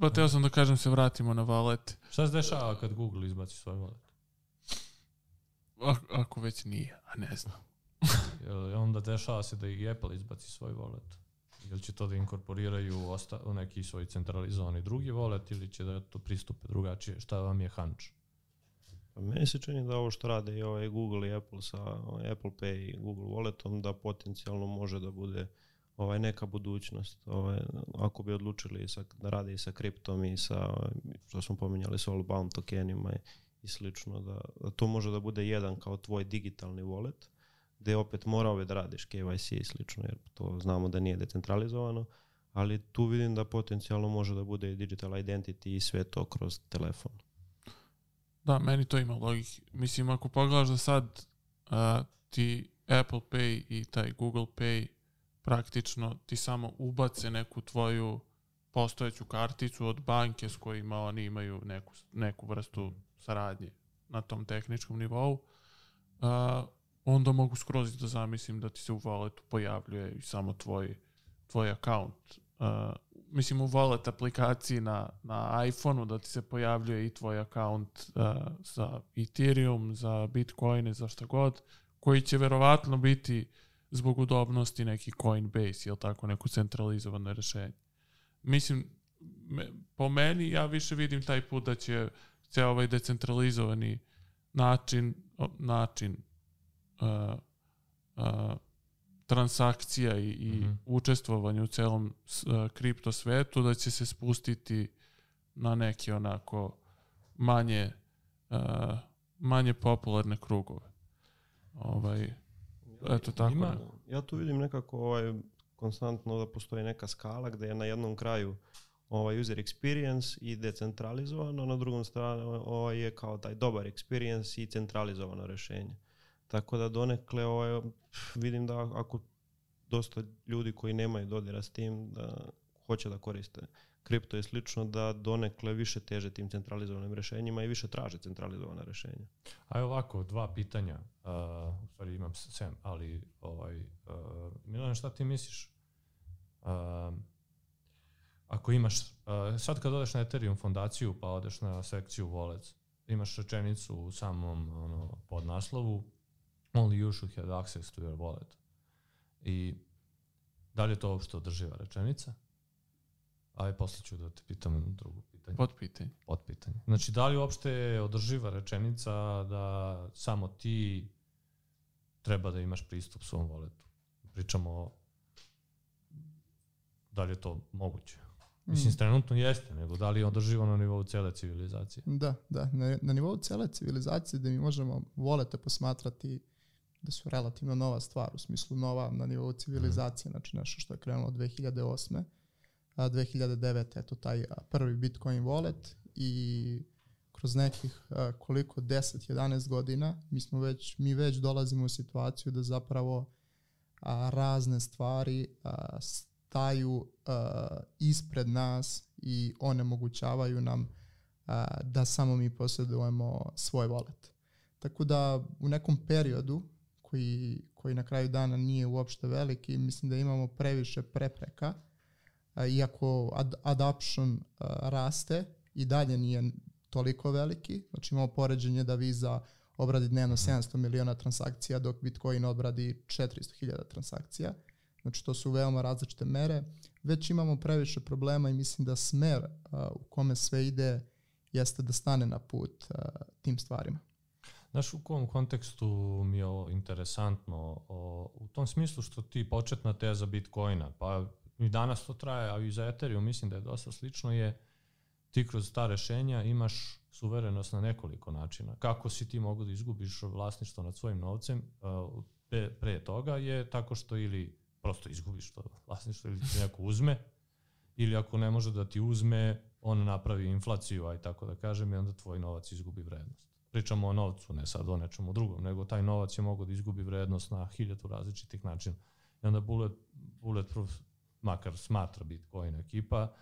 Pa teo sam da kažem se vratimo na valet. šta se dešava kad Google izbaci svoj wallet? Ako, ako već nije, a ne znam. Onda dešava se da i Apple izbaci svoj wallet? Ili će to da inkorporiraju osta, u neki svoj centralizovani drugi wallet ili će da to pristupe drugačije? Šta vam je hunch? Pa meni se čini da ovo što rade i ovaj Google i Apple sa Apple Pay i Google Walletom da potencijalno može da bude ovaj neka budućnost. Ovaj, ako bi odlučili sa, da rade i sa kriptom i sa, što smo pominjali, sa all-bound tokenima i, i slično, da, da to može da bude jedan kao tvoj digitalni wallet, gde opet morao bi da radiš KYC i slično, jer to znamo da nije decentralizovano, ali tu vidim da potencijalno može da bude i digital identity i sve to kroz telefon. Da, meni to ima logike. Mislim, ako pogledaš da sad a, ti Apple Pay i taj Google Pay praktično ti samo ubace neku tvoju postojeću karticu od banke s kojima oni imaju neku, neku vrstu saradnje na tom tehničkom nivou, a, onda mogu skroz da zamislim da ti se u walletu pojavljuje samo tvoj, tvoj account. Uh, mislim u wallet aplikaciji na, na iPhoneu da ti se pojavljuje i tvoj account uh, za Ethereum, za Bitcoine, za šta god, koji će verovatno biti zbog udobnosti neki Coinbase ili tako neko centralizovano rešenje. Mislim, me, po meni ja više vidim taj put da će ceo ovaj decentralizovani način, način uh, uh, transakcija i, i mm -hmm. učestvovanje u celom uh, kripto svetu da će se spustiti na neke onako manje uh, manje popularne krugove. Ovaj, eto tako. Ima, ja tu vidim nekako ovaj, konstantno da postoji neka skala gde je na jednom kraju ovaj user experience i decentralizovano, na drugom stranu ovaj je kao taj dobar experience i centralizovano rešenje. Tako da donekle ovaj, vidim da ako dosta ljudi koji nemaju dodira s tim da hoće da koriste kripto i slično da donekle više teže tim centralizovanim rešenjima i više traže centralizovana rešenja. Aj ovako, dva pitanja. Uh, u stvari imam sem, ali ovaj, uh, Milan, šta ti misliš? Uh, ako imaš, uh, sad kad odeš na Ethereum fondaciju pa odeš na sekciju Wallets, imaš rečenicu u samom ono, podnaslovu only you should have access to your wallet. I da li je to uopšte održiva rečenica? Aj, posle ću da te pitam drugo pitanje. Pod pitanje. Pod pitanje. Znači, da li uopšte je održiva rečenica da samo ti treba da imaš pristup svom voletu? Pričamo o da li je to moguće? Mislim, mm. trenutno jeste, nego da li je održivo na nivou cele civilizacije? Da, da. Na, na nivou cele civilizacije da mi možemo volete posmatrati da su relativno nova stvar, u smislu nova na nivou civilizacije, mm. znači nešto što je krenulo 2008. A 2009. eto taj prvi Bitcoin wallet i kroz nekih a, koliko 10-11 godina mi smo već mi već dolazimo u situaciju da zapravo a, razne stvari a, staju a, ispred nas i onemogućavaju nam a, da samo mi posjedujemo svoj wallet. Tako da u nekom periodu koji, koji na kraju dana nije uopšte veliki. Mislim da imamo previše prepreka, iako ad, adoption raste i dalje nije toliko veliki. Znači imamo poređenje da Visa obradi dnevno 700 miliona transakcija, dok Bitcoin obradi 400.000 transakcija. Znači to su veoma različite mere. Već imamo previše problema i mislim da smer u kome sve ide jeste da stane na put tim stvarima. Znaš, u kom kontekstu mi je ovo interesantno? O, u tom smislu što ti početna teza Bitcoina, pa i danas to traje, a i za Ethereum mislim da je dosta slično, je ti kroz ta rešenja imaš suverenost na nekoliko načina. Kako si ti mogu da izgubiš vlasništvo nad svojim novcem pre, pre toga je tako što ili prosto izgubiš to vlasništvo ili ti neko uzme, ili ako ne može da ti uzme, on napravi inflaciju, aj tako da kažem, i onda tvoj novac izgubi vrednost. Pričamo o novcu, ne sad o nečemu drugom, nego taj novac je mogo da izgubi vrednost na hiljadu različitih načina. I onda Bullet, Bulletproof, makar smatra Bitcoin ekipa,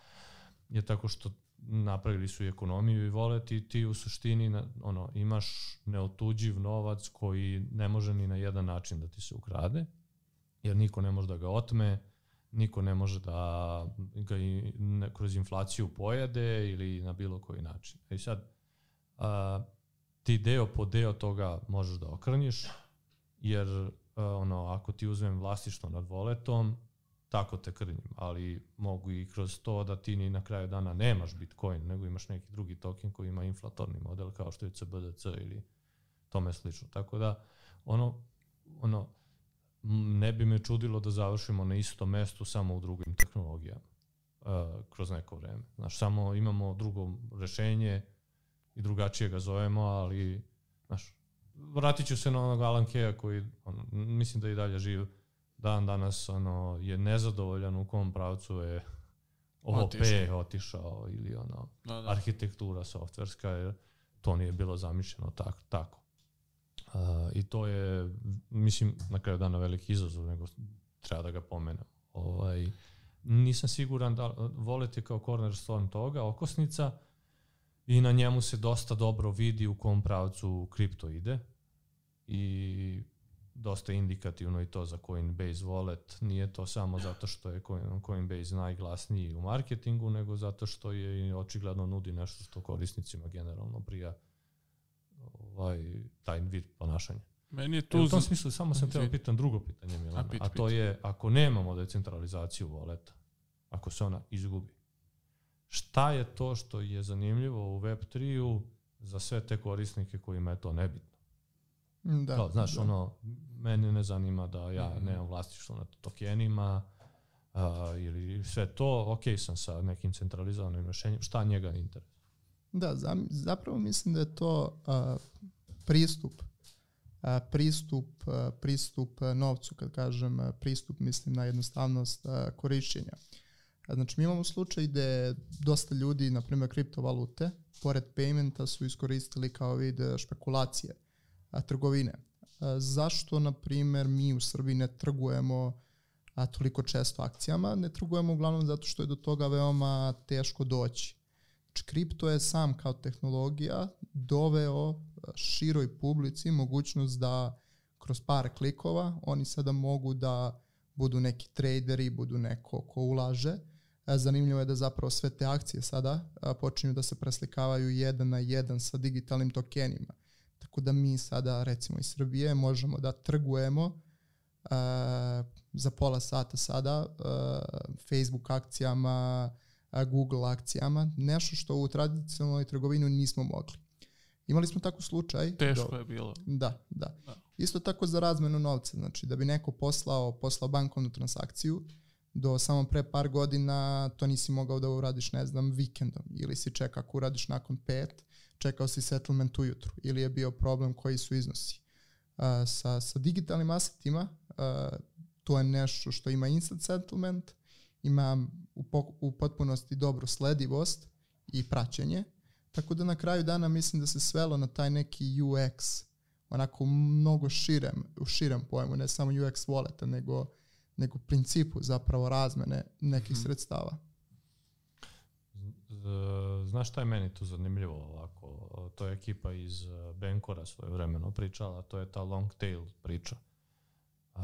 je tako što napravili su i ekonomiju i vole ti, ti u suštini na, ono, imaš neotuđiv novac koji ne može ni na jedan način da ti se ukrade, jer niko ne može da ga otme, niko ne može da ga i, ne, kroz inflaciju pojede ili na bilo koji način. I sad, a, ti deo po deo toga možeš da okrnjiš, jer a, ono, ako ti uzmem vlastištvo nad voletom, tako te krnjim, ali mogu i kroz to da ti ni na kraju dana nemaš Bitcoin, nego imaš neki drugi token koji ima inflatorni model kao što je CBDC ili tome slično. Tako da, ono, ono, ne bi me čudilo da završimo na istom mestu samo u drugim tehnologijama uh, kroz neko vreme. Znaš, samo imamo drugo rešenje i drugačije ga zovemo, ali znaš, vratit ću se na onog Alan Kea koji ono, mislim da i dalje živ dan danas ono, je nezadovoljan u kom pravcu je OP otišao, otišao ili ono, da, da. arhitektura softverska, jer to nije bilo zamišljeno tak, tako. Uh, I to je, mislim, na kraju dana veliki izazov, nego treba da ga pomenem. Ovaj, nisam siguran da volite kao cornerstone toga, okosnica, i na njemu se dosta dobro vidi u kom pravcu kripto ide i dosta indikativno i to za Coinbase Wallet. Nije to samo zato što je Coinbase najglasniji u marketingu, nego zato što je očigledno nudi nešto što korisnicima generalno prija ovaj, taj vid ponašanja. Meni je tu... E, u tom smislu samo sam teo pitan drugo pitanje, Milana, a, pit, a to pit. je ako nemamo decentralizaciju voleta, ako se ona izgubi, šta je to što je zanimljivo u Web3-u za sve te korisnike kojima je to nebitno? Da, Kao, znaš, da. ono, mene ne zanima da ja -hmm. nemam vlastištvo nad tokenima uh, ili sve to, ok sam sa nekim centralizovanim rešenjem, šta njega interesuje? Da, zapravo mislim da je to uh, pristup uh, pristup uh, pristup novcu kad kažem pristup mislim na jednostavnost uh, korišćenja. Znači mi imamo slučaj gde dosta ljudi, na primjer kriptovalute, pored paymenta su iskoristili kao vid špekulacije a, trgovine. A, zašto, na primjer, mi u Srbiji ne trgujemo a, toliko često akcijama? Ne trgujemo uglavnom zato što je do toga veoma teško doći. Znači, kripto je sam kao tehnologija doveo široj publici mogućnost da kroz par klikova oni sada mogu da budu neki traderi, budu neko ko ulaže. Zanimljivo je da zapravo sve te akcije sada počinju da se preslikavaju jedan na jedan sa digitalnim tokenima. Tako da mi sada, recimo iz Srbije, možemo da trgujemo uh, za pola sata sada uh, Facebook akcijama, uh, Google akcijama, nešto što u tradicionalnoj trgovini nismo mogli. Imali smo tako slučaj. Teško do, je bilo. Da, da, da. Isto tako za razmenu novca, znači da bi neko poslao, poslao bankovnu transakciju, do samo pre par godina to nisi mogao da uradiš, ne znam, vikendom ili si čeka ako uradiš nakon pet, čekao si settlement ujutru ili je bio problem koji su iznosi. Uh, sa, sa digitalnim asetima uh, to je nešto što ima instant settlement, ima u, u potpunosti dobru sledivost i praćenje, tako da na kraju dana mislim da se svelo na taj neki UX, onako mnogo širem, u širem pojmu, ne samo UX walleta, nego, nego principu zapravo razmene nekih hmm. sredstava. Znaš šta je meni tu zanimljivo ovako? To je ekipa iz e, Benkora svoje vremeno pričala, to je ta long tail priča. Uh,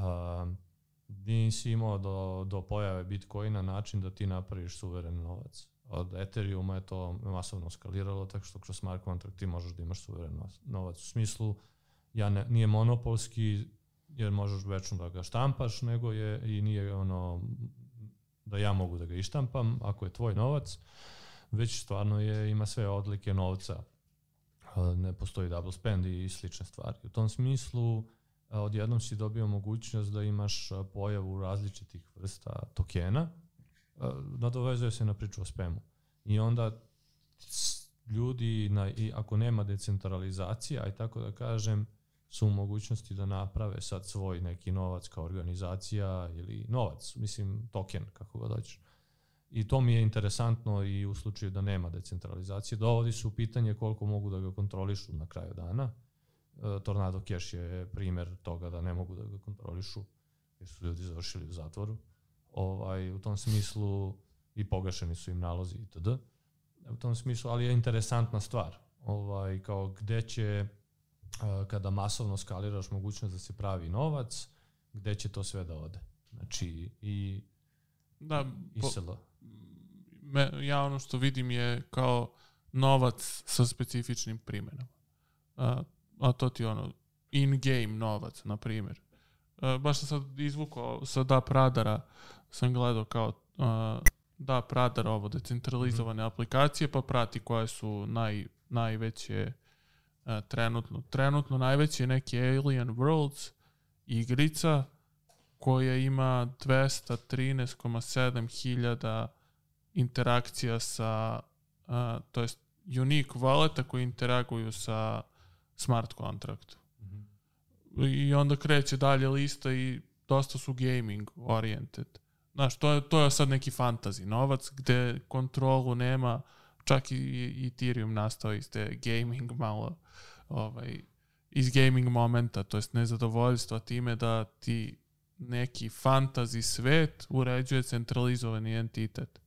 nisi imao do, do pojave Bitcoina način da ti napraviš suveren novac. Od Ethereuma je to masovno skaliralo, tako što kroz smart contract ti možeš da imaš suveren novac. U smislu, ja ne, nije monopolski, jer možeš večno da ga štampaš, nego je i nije ono da ja mogu da ga ištampam, ako je tvoj novac. Već stvarno je, ima sve odlike novca. Ne postoji double spend i slične stvari. U tom smislu odjednom si dobio mogućnost da imaš pojavu različitih vrsta tokena, nadovezuje se na priču o spemu. I onda ljudi, na, i ako nema decentralizacije, aj tako da kažem, su u mogućnosti da naprave sad svoj neki novac kao organizacija ili novac, mislim token, kako ga dođeš. I to mi je interesantno i u slučaju da nema decentralizacije. Dovodi su u pitanje koliko mogu da ga kontrolišu na kraju dana. E, Tornado Cash je primer toga da ne mogu da ga kontrolišu jer su ljudi završili u zatvoru. Ovaj, u tom smislu i pogašeni su im nalozi itd. U tom smislu, ali je interesantna stvar. Ovaj, kao gde će kada masovno skaliraš mogućnost da se pravi novac, gde će to sve da ode. Znači i da, ISL. Me, ja ono što vidim je kao novac sa specifičnim primenom. A, a to ti ono in-game novac, na primjer. A, baš sam sad izvukao sa Da Pradara, sam gledao kao a, Da Pradar ovo, decentralizovane mm aplikacije, pa prati koje su naj, najveće a, trenutno. Trenutno najveći je neki Alien Worlds igrica koja ima 213,7 hiljada interakcija sa, a, to jest unique walleta koji interaguju sa smart kontraktom. Mm -hmm. I onda kreće dalje lista i dosta su gaming oriented. Znaš, to je, to je sad neki fantasy novac gde kontrolu nema, čak i, i Ethereum nastao iz te gaming malo ovaj, iz gaming momenta, to jest nezadovoljstva time da ti neki fantasy svet uređuje centralizovani entitet.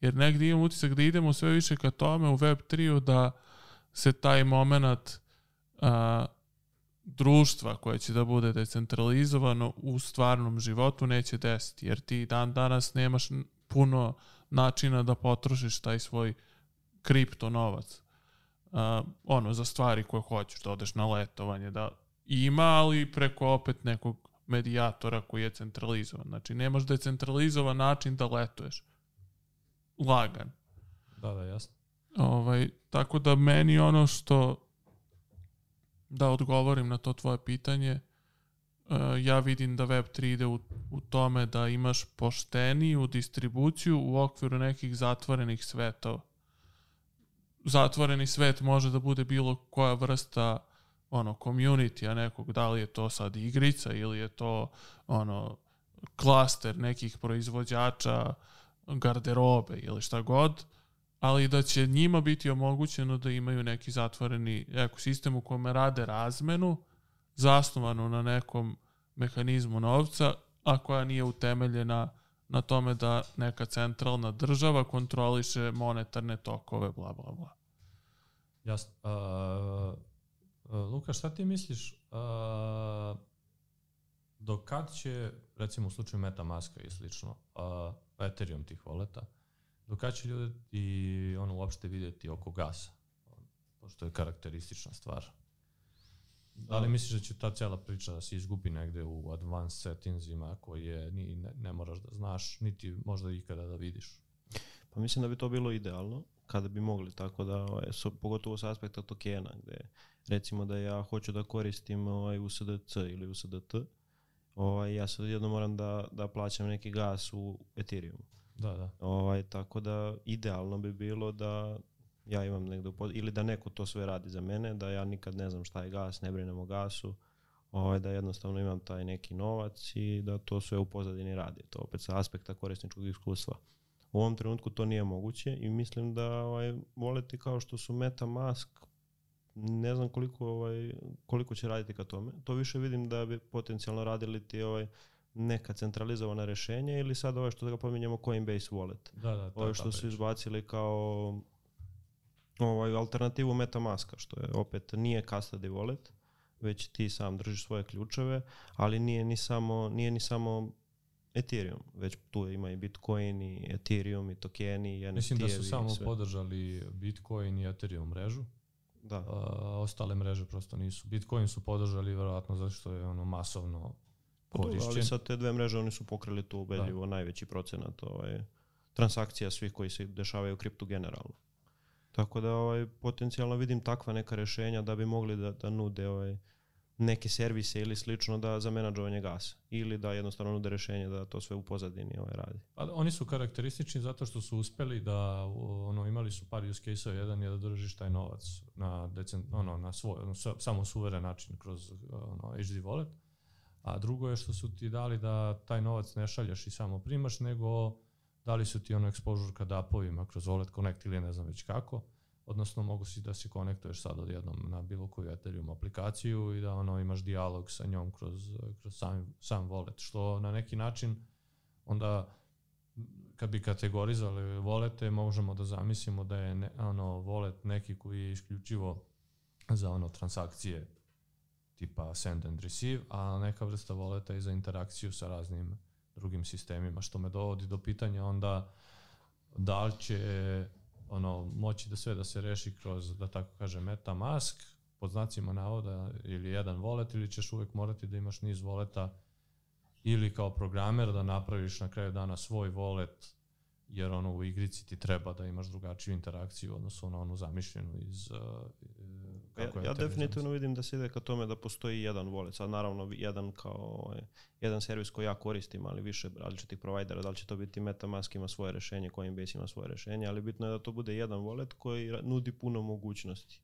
Jer negdje imam utisak da idemo sve više ka tome u Web3-u da se taj moment a, društva koje će da bude decentralizovano u stvarnom životu neće desiti. Jer ti dan danas nemaš puno načina da potrošiš taj svoj kripto novac. Uh, ono, za stvari koje hoćeš, da odeš na letovanje, da ima, ali preko opet nekog medijatora koji je centralizovan. Znači, nemaš decentralizovan način da letuješ. Lagan. Da, da, jasno. Ovaj, tako da meni ono što da odgovorim na to tvoje pitanje, uh, ja vidim da Web3 ide u, u tome da imaš pošteniju distribuciju u okviru nekih zatvorenih svetova. Zatvoreni svet može da bude bilo koja vrsta ono community a nekog da li je to sad igrica ili je to ono klaster nekih proizvođača garderobe ili šta god ali da će njima biti omogućeno da imaju neki zatvoreni ekosistem u kome rade razmenu zasnovanu na nekom mehanizmu novca, a koja nije utemeljena na tome da neka centralna država kontroliše monetarne tokove, bla, bla, bla. Jasno. Uh, Luka, šta ti misliš, uh, do kad će, recimo u slučaju Metamaska i slično, uh, Ethereum tih voleta, do kad će ljudi ono uopšte vidjeti oko gasa? Pošto je karakteristična stvar. Da li misliš da će ta cijela priča da se izgubi negde u advanced settingsima koje ni, ne, ne moraš da znaš, niti možda ikada da vidiš? Pa mislim da bi to bilo idealno kada bi mogli tako da, ovaj, so, pogotovo sa aspekta tokena, gde recimo da ja hoću da koristim ovaj, USDC ili USDT, ovaj, ja sad jedno moram da, da plaćam neki gas u Ethereum. Da, da. Ovaj, tako da idealno bi bilo da ja imam negde ili da neko to sve radi za mene, da ja nikad ne znam šta je gas, ne brinem o gasu, ovaj, da jednostavno imam taj neki novac i da to sve u pozadini radi. To opet sa aspekta korisničkog iskustva. U ovom trenutku to nije moguće i mislim da ovaj, voleti kao što su MetaMask ne znam koliko ovaj koliko će raditi ka tome. To više vidim da bi potencijalno radili ti ovaj neka centralizovana rešenja ili sad ovo što da ga pominjemo Coinbase Wallet. Da, da, ovo što su izbacili kao ovaj alternativu MetaMaska, što je opet nije custody wallet, već ti sam držiš svoje ključeve, ali nije ni samo nije ni samo Ethereum, već tu ima i Bitcoin i Ethereum i tokeni i NFT. Mislim da su samo sve. podržali Bitcoin i Ethereum mrežu. Da. A, ostale mreže prosto nisu. Bitcoin su podržali verovatno zato što je ono masovno korišćen. Pa ali sa te dve mreže oni su pokrili tu ubedljivo da. najveći procenat ovaj, transakcija svih koji se dešavaju u kriptu generalno. Tako da ovaj, potencijalno vidim takva neka rešenja da bi mogli da, da nude ovaj, neke servise ili slično da za menadžovanje gasa ili da jednostavno nude rešenje da to sve u pozadini ovaj radi. Pa oni su karakteristični zato što su uspeli da ono imali su par use case jedan je da držiš taj novac na decent, ono na svoj ono, samo suveren način kroz ono HD wallet. A drugo je što su ti dali da taj novac ne šaljaš i samo primaš, nego dali su ti ono exposure ka dapovima kroz Wallet Connect ili ne znam već kako odnosno mogu si da se konektuješ sad odjednom na bilo koju Ethereum aplikaciju i da ono imaš dijalog sa njom kroz, kroz sam, sam wallet, što na neki način onda kad bi kategorizali volete, možemo da zamislimo da je ne, ono wallet neki koji je isključivo za ono transakcije tipa send and receive, a neka vrsta voleta je za interakciju sa raznim drugim sistemima, što me dovodi do pitanja onda da li će ono, moći da sve da se reši kroz, da tako kaže, MetaMask, pod znacima navoda, ili jedan wallet, ili ćeš uvek morati da imaš niz voleta ili kao programer da napraviš na kraju dana svoj wallet, jer ono u igrici ti treba da imaš drugačiju interakciju odnosno na onu zamišljenu iz kako ja, ja definitivno vidim da se ide ka tome da postoji jedan wallet. Sad naravno jedan kao ovaj, jedan servis koji ja koristim, ali više različitih provajdera, da li će to biti Metamask ima svoje rešenje, Coinbase ima svoje rešenje, ali bitno je da to bude jedan wallet koji nudi puno mogućnosti.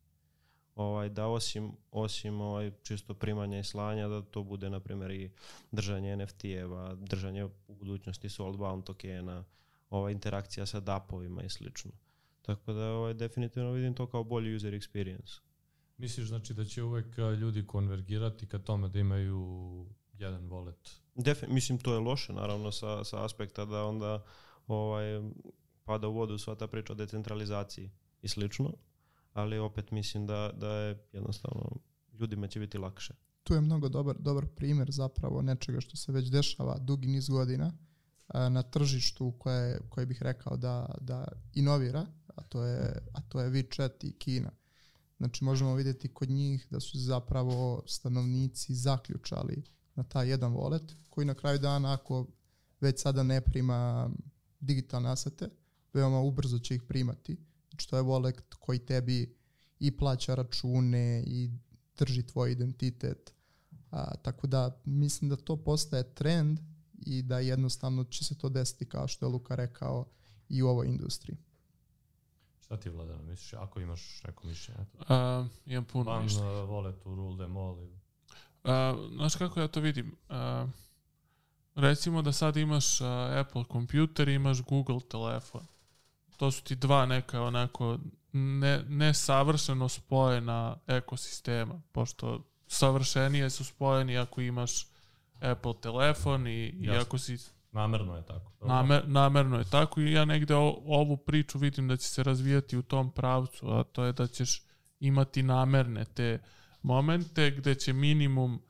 Ovaj, da osim, osim ovaj, čisto primanja i slanja, da to bude na primjer i držanje NFT-eva, držanje u budućnosti soulbound tokena, ovaj, interakcija sa DAP-ovima i slično. Tako da ovaj, definitivno vidim to kao bolji user experience. Misliš znači da će uvek ljudi konvergirati ka tome da imaju jedan wallet? Defin, mislim to je loše naravno sa, sa aspekta da onda ovaj, pada u vodu sva ta priča o decentralizaciji i slično, ali opet mislim da, da je jednostavno ljudima će biti lakše. Tu je mnogo dobar, dobar primer zapravo nečega što se već dešava dugi niz godina na tržištu koje, koje bih rekao da, da inovira, a to je, a to je WeChat i Kina. Znači možemo vidjeti kod njih da su zapravo stanovnici zaključali na taj jedan wallet koji na kraju dana ako već sada ne prima digitalne asete, veoma ubrzo će ih primati. Znači to je wallet koji tebi i plaća račune i drži tvoj identitet. A, tako da mislim da to postaje trend i da jednostavno će se to desiti kao što je Luka rekao i u ovoj industriji. Šta ti Vladana misliš, ako imaš neko mišljenje? Uh, imam puno Van mišljenja. uh, vole tu rule them all. Uh, znaš kako ja to vidim? Uh, recimo da sad imaš uh, Apple kompjuter i imaš Google telefon. To su ti dva neka onako ne, ne savršeno spojena ekosistema, pošto savršenije su spojeni ako imaš Apple telefon i, i ako si Namerno je tako. Namer, namerno je tako i ja negde o, ovu priču vidim da će se razvijati u tom pravcu, a to je da ćeš imati namerne te momente gde će minimum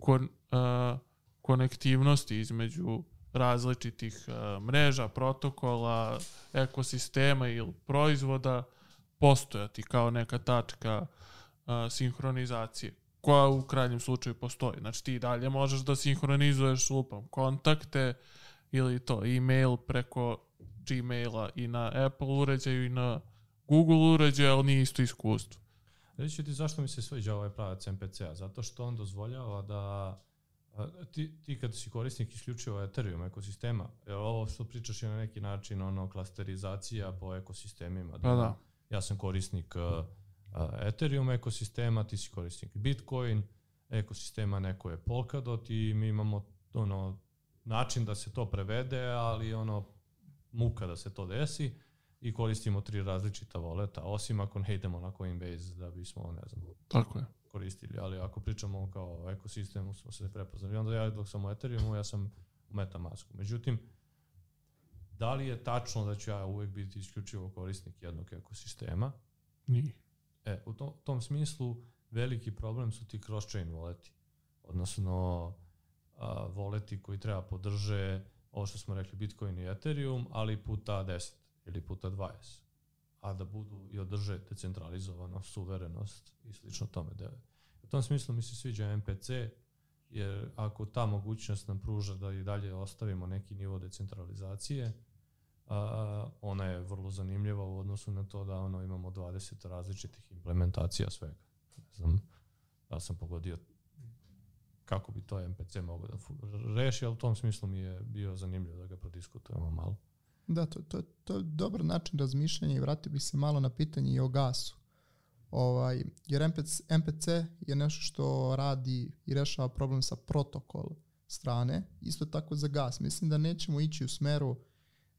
kon, uh, konektivnosti između različitih uh, mreža, protokola, ekosistema ili proizvoda postojati kao neka tačka uh, sinhronizacije koja u krajnjem slučaju postoji. Znači ti dalje možeš da sinhronizuješ lupam kontakte, ili to e-mail preko Gmaila i na Apple uređaju i na Google uređaju, ali nije isto iskustvo. Reći ti zašto mi se sviđa ovaj pravac MPC-a? Zato što on dozvoljava da ti, ti kad si korisnik isključivo Ethereum ekosistema, ovo što pričaš je na neki način ono klasterizacija po ekosistemima. Pa da. Ja sam korisnik uh, Ethereum ekosistema, ti si korisnik Bitcoin, ekosistema neko je Polkadot i mi imamo ono način da se to prevede, ali ono muka da se to desi i koristimo tri različita voleta, osim ako ne idemo na Coinbase da bismo, ne znam, Tako je. koristili, ali ako pričamo kao ekosistemu smo se prepoznali. Onda ja dok sam u Ethereumu, ja sam u Metamasku. Međutim, da li je tačno da ću ja uvek biti isključivo korisnik jednog ekosistema? Nije. E, u to, tom smislu veliki problem su ti cross-chain voleti. Odnosno, a, voleti koji treba podrže ovo što smo rekli Bitcoin i Ethereum, ali puta 10 ili puta 20 a da budu i održe decentralizovanost, suverenost i slično tome. Da, u tom smislu mi se sviđa MPC, jer ako ta mogućnost nam pruža da i dalje ostavimo neki nivo decentralizacije, a, ona je vrlo zanimljiva u odnosu na to da ono imamo 20 različitih implementacija svega. Ne znam da sam pogodio kako bi to MPC mogao da reši, ali u tom smislu mi je bio zanimljivo da ga prodiskutujemo malo. Da, to, to, to je dobar način razmišljanja i vratio bih se malo na pitanje i o gasu. Ovaj, jer MPC, MPC je nešto što radi i rešava problem sa protokol strane, isto tako za gas. Mislim da nećemo ići u smeru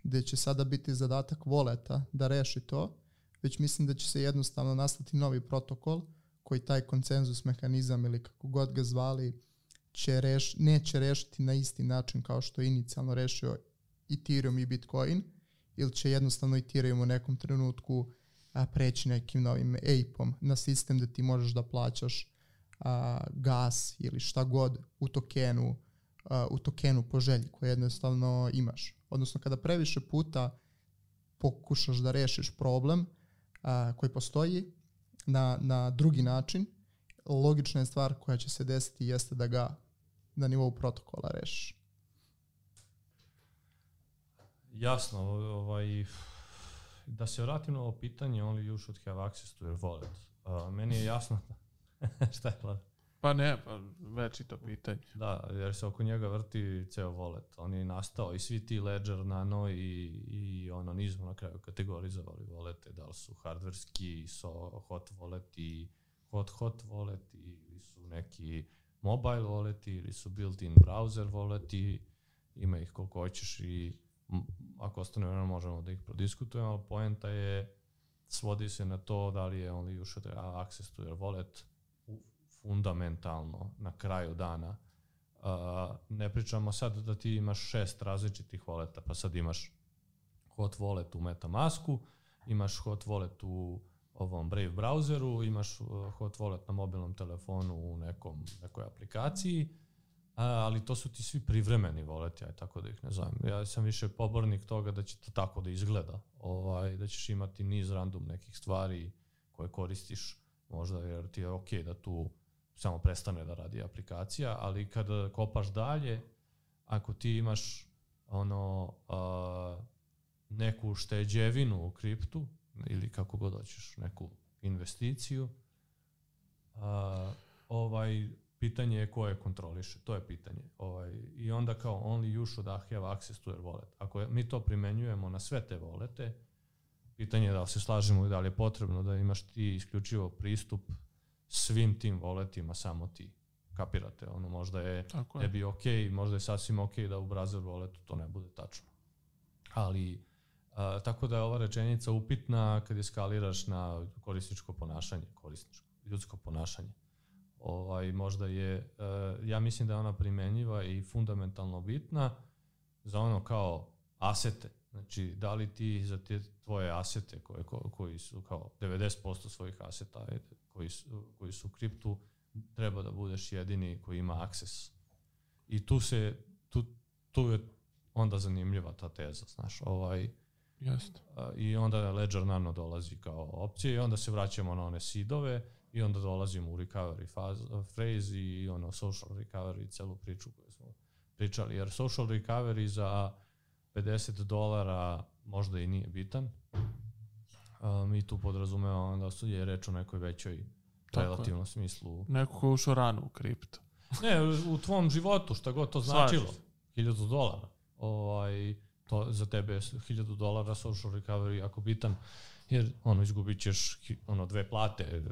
gde će sada biti zadatak voleta da reši to, već mislim da će se jednostavno nastati novi protokol koji taj konsenzus mehanizam ili kako god ga zvali će reš, neće rešiti na isti način kao što je inicijalno rešio Ethereum i Bitcoin ili će jednostavno Ethereum u nekom trenutku a, preći nekim novim ape-om na sistem da ti možeš da plaćaš a, gas ili šta god u tokenu a, u tokenu po želji koje jednostavno imaš. Odnosno kada previše puta pokušaš da rešiš problem a, koji postoji na, na drugi način, logična je stvar koja će se desiti jeste da ga na nivou protokola rešiš. Jasno, ovaj, da se vratim na ovo pitanje, only you should have access to your wallet. Uh, meni je jasno [LAUGHS] šta je Vlad? Pa ne, pa već i to pitanje. Da, jer se oko njega vrti ceo wallet. On je nastao i svi ti Ledger, Nano i, i ono, nismo na kraju kategorizovali wallete, da li su hardverski, so, hot wallet i hot hot wallet ili su neki mobile wallet ili su built-in browser wallet ima ih koliko hoćeš i ako ostane vremena možemo da ih prodiskutujemo, ali poenta je svodi se na to da li je only have access to your wallet fundamentalno na kraju dana. Uh, ne pričamo sad da ti imaš šest različitih voleta, pa sad imaš hot wallet u Metamasku, imaš hot wallet u ovom Brave browseru, imaš uh, hot wallet na mobilnom telefonu u nekom, nekoj aplikaciji, ali to su ti svi privremeni voleti, aj tako da ih ne zovem. Ja sam više pobornik toga da će to tako da izgleda, ovaj, da ćeš imati niz random nekih stvari koje koristiš možda jer ti je ok da tu samo prestane da radi aplikacija, ali kada kopaš dalje, ako ti imaš ono a, neku šteđevinu u kriptu ili kako god hoćeš, neku investiciju, a, ovaj pitanje je ko je kontroliše, to je pitanje. Ovaj, I onda kao only you should have access to your wallet. Ako je, mi to primenjujemo na sve te volete, pitanje je da li se slažemo i da li je potrebno da imaš ti isključivo pristup svim tim voletima samo ti. Kapirate, ono možda je Tako tebi ok, možda je sasvim ok da u browser voletu to ne bude tačno. Ali, a, tako da je ova rečenica upitna kad je skaliraš na korisničko ponašanje, korisničko, ljudsko ponašanje. Ovaj, možda je, a, ja mislim da je ona primenjiva i fundamentalno bitna za ono kao asete. Znači, da li ti za te tvoje asete koje, koji su kao 90% svojih aseta koji su, koji su u kriptu, treba da budeš jedini koji ima akses. I tu se, tu, tu je onda zanimljiva ta teza, znaš, ovaj, Jeste. I onda Ledger Nano dolazi kao opcija i onda se vraćamo na one sidove i onda dolazimo u recovery faz, phrase i ono social recovery i celu priču koju smo pričali. Jer social recovery za 50 dolara možda i nije bitan, Um, I tu podrazumeva da su je reč o nekoj većoj Tako relativnom je. smislu. Neko ko ušao rano u kripto. ne, u tvom životu, šta god to značilo. 1000 dolara. Ovaj, to za tebe je 1000 dolara social recovery jako bitan, jer ono, izgubit ćeš ono, dve plate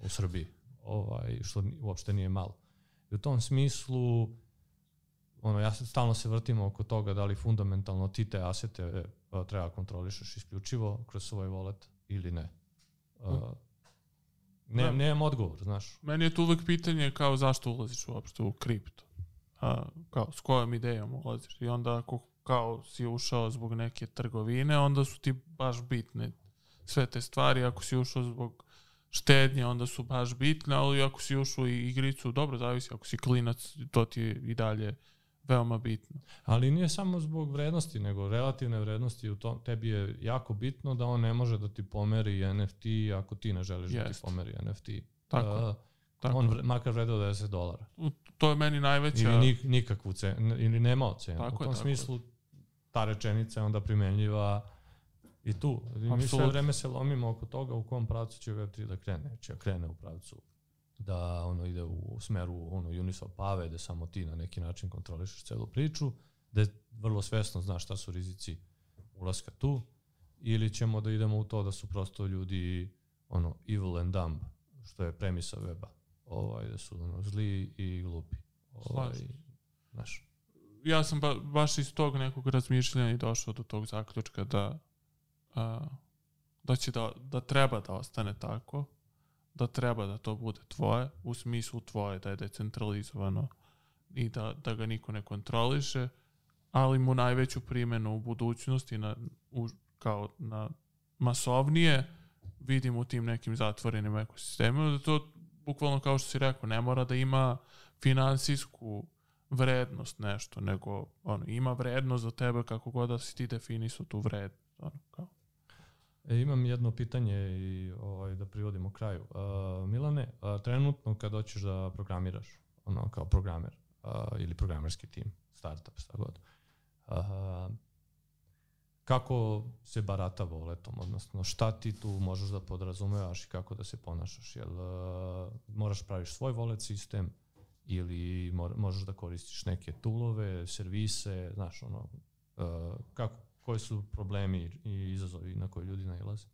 u Srbiji, ovaj, što uopšte nije malo. I u tom smislu, ono, ja stalno se vrtim oko toga da li fundamentalno ti te asete treba kontrolišeš isključivo kroz svoj wallet ili ne. Uh, ne, da. nemam odgovor, znaš. Meni je to uvek pitanje kao zašto ulaziš uopšte u kripto. A, kao, s kojom idejom ulaziš. I onda ako kao si ušao zbog neke trgovine, onda su ti baš bitne sve te stvari. Ako si ušao zbog štednje, onda su baš bitne, ali ako si ušao u igricu, dobro, zavisi, ako si klinac, to ti je i dalje veoma bitno. Ali nije samo zbog vrednosti, nego relativne vrednosti u tom, tebi je jako bitno da on ne može da ti pomeri NFT ako ti ne želiš Jest. da ti pomeri NFT. Tako. Uh, tako. On makar vredao 10 dolara. To je meni najveća... Ili nik, nikakvu cenu, ili nema cenu. Tako u tom je, smislu ta rečenica je onda primenljiva i tu. I mi sve vreme se lomimo oko toga u kom pravcu će Web3 da krene. Će da krene u pravcu da ono ide u smeru ono Uniswap pave, da samo ti na neki način kontrolišeš celu priču, da vrlo svesno znaš šta su rizici ulaska tu, ili ćemo da idemo u to da su prosto ljudi ono evil and dumb, što je premisa weba, ovaj, da su ono, zli i glupi. Ovaj, znaš. Ja sam ba, baš iz tog nekog razmišljanja i došao do tog zaključka da a, da će da, da treba da ostane tako, da treba da to bude tvoje, u smislu tvoje, da je decentralizovano i da, da ga niko ne kontroliše, ali mu najveću primjenu u budućnosti na, u, kao na masovnije vidim u tim nekim zatvorenim ekosistemima, da to bukvalno kao što si rekao, ne mora da ima finansijsku vrednost nešto, nego ono, ima vrednost za tebe kako god da si ti definisao tu vrednost. Ono, kao. E, imam jedno pitanje i ovaj, da privodimo kraju. Uh, Milane, uh, trenutno kad hoćeš da programiraš, ono kao programer uh, ili programerski tim, startup, šta god, uh, kako se barata voletom, odnosno šta ti tu možeš da podrazumevaš i kako da se ponašaš, jel uh, moraš praviš svoj volet sistem ili možeš da koristiš neke toolove, servise, znaš, ono, uh, kako, koji su problemi i izazovi na koje ljudi nailaze?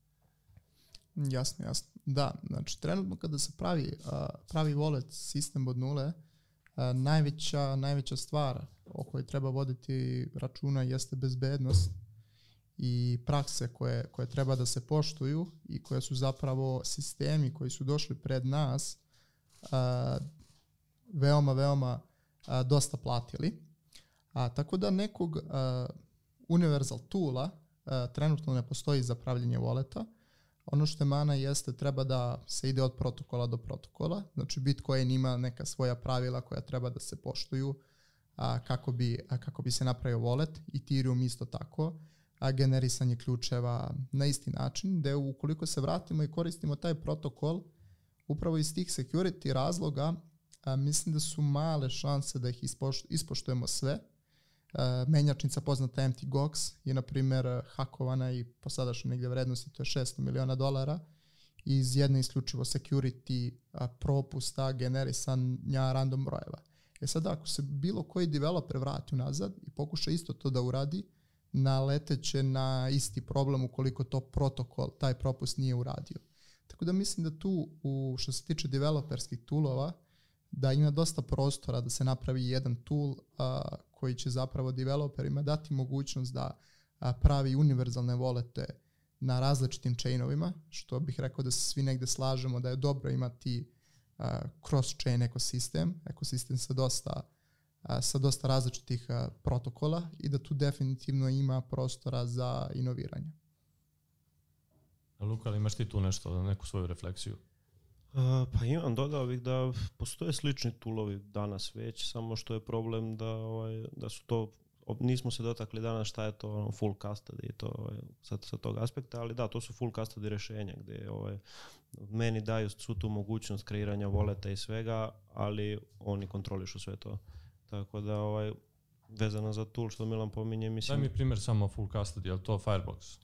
Jasno, jasno. Da, znači trenutno kada se pravi, uh, pravi wallet sistem od nule, uh, najveća, najveća stvar o kojoj treba voditi računa jeste bezbednost i prakse koje, koje treba da se poštuju i koje su zapravo sistemi koji su došli pred nas uh, veoma, veoma uh, dosta platili. A, tako da nekog uh, universal toola uh, trenutno ne postoji za pravljenje voleta. Ono što je mana jeste treba da se ide od protokola do protokola. Znači Bitcoin ima neka svoja pravila koja treba da se poštuju a, kako, bi, a, kako bi se napravio wallet. Ethereum isto tako. A, generisanje ključeva na isti način, gde ukoliko se vratimo i koristimo taj protokol, upravo iz tih security razloga, a, mislim da su male šanse da ih ispoš, ispoštujemo sve, Uh, menjačnica poznata Empty Gox je, na primjer, hakovana i po sadašnjoj negde vrednosti to je 600 miliona dolara iz jedne isključivo security uh, propusta generisanja random brojeva. E sad, ako se bilo koji developer vrati unazad i pokuša isto to da uradi, naleteće na isti problem ukoliko to protokol, taj propust nije uradio. Tako da mislim da tu, u, što se tiče developerskih toolova, da ima dosta prostora da se napravi jedan tool uh, koji će zapravo developerima dati mogućnost da a, pravi univerzalne volete na različitim chainovima, što bih rekao da se svi negde slažemo da je dobro imati a, cross-chain ekosistem, ekosistem sa dosta, a, sa dosta različitih a, protokola i da tu definitivno ima prostora za inoviranje. Luka, ali imaš ti tu nešto, neku svoju refleksiju? Pa imam, dodao bih da postoje slični tulovi danas već, samo što je problem da, ovaj, da su to nismo se dotakli danas šta je to ono, full custody i to ovaj, sa, sa tog aspekta, ali da, to su full custody rešenja gde ovaj, meni daju su tu mogućnost kreiranja voleta i svega, ali oni kontrolišu sve to. Tako da ovaj, vezano za tool što Milan pominje, mislim... Daj mi primjer samo full custody, je li to Firebox?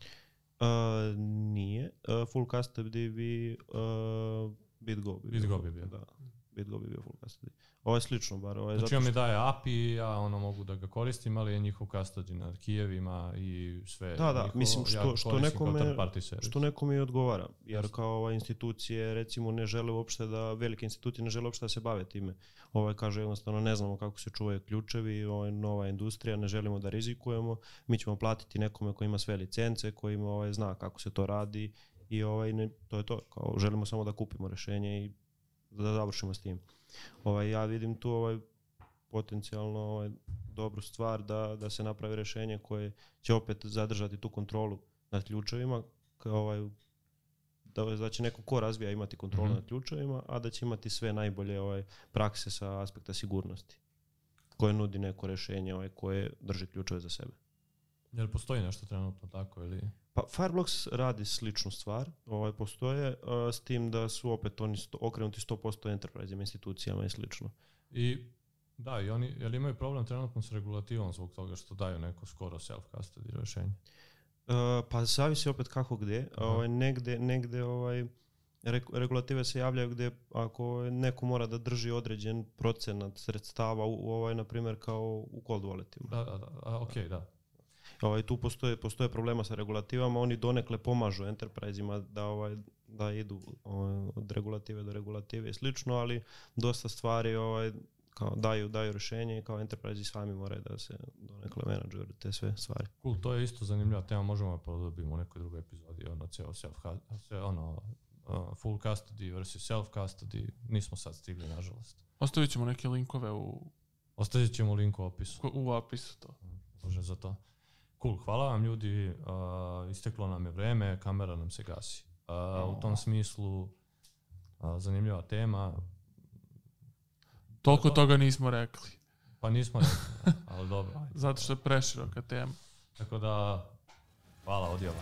Uh, nije. Uh, full custody bi uh, BitGo bi BitGo bi bio. Da, BitGo bi bio full custody. Ovo je slično bar. Ovo je znači on mi daje API, ja ono mogu da ga koristim, ali je njihov custody na Kijevima i sve. Da, da, njihovo, mislim što, ja što nekome, što što nekome i odgovara. Jer Jasne. kao ova institucije recimo ne žele uopšte da, velike institucije ne žele uopšte da se bave time. Ovaj kaže jednostavno ne znamo kako se čuvaju ključevi, ovo je nova industrija, ne želimo da rizikujemo, mi ćemo platiti nekome ko ima sve licence, ko ima ovaj, zna kako se to radi i ovaj, ne, to je to. Kao, želimo samo da kupimo rešenje i da završimo s tim. Ovaj, ja vidim tu ovaj, potencijalno ovaj, dobru stvar da, da se napravi rešenje koje će opet zadržati tu kontrolu nad ključevima, kao ovaj, da, da će neko ko razvija imati kontrolu mm -hmm. nad ključevima, a da će imati sve najbolje ovaj, prakse sa aspekta sigurnosti koje nudi neko rešenje ovaj, koje drži ključeve za sebe. Jel postoji nešto trenutno tako ili? Pa Fireblocks radi sličnu stvar, ovaj, postoje, uh, s tim da su opet oni sto, okrenuti 100% enterprise institucijama i slično. I da, i oni, jel imaju problem trenutno s regulativom zbog toga što daju neko skoro self-custody rešenje? Uh, pa zavisi opet kako gde. Ovaj, negde, negde ovaj, Re- regulative se javljaju gdje ako neko mora da drži određen procenat sredstava u, u ovaj, na primjer, kao u cold walletima. Da, da, da, ok, da. Ovaj, tu postoje, postoje problema sa regulativama, oni donekle pomažu enterprise-ima da, ovaj, da idu ovaj, od regulative do regulative i slično, ali dosta stvari ovaj, kao daju, daju rješenje i kao enterprise sami moraju da se donekle menadžuju te sve stvari. Cool, to je isto zanimljiva tema, možemo je podobiti u nekoj drugoj epizodi, ono, ceo self, sve ono, uh, full custody versus self custody, nismo sad stigli, nažalost. Ostavit ćemo neke linkove u, Ostavit ćemo link u opisu. u opisu to. Može za to. Cool, hvala vam ljudi, uh, isteklo nam je vreme, kamera nam se gasi. Uh, u tom smislu, uh, zanimljiva tema, Toliko to. toga nismo rekli. pa nismo rekli, [LAUGHS] ali dobro. Zato što je preširoka tema. Tako da, hvala, odjava.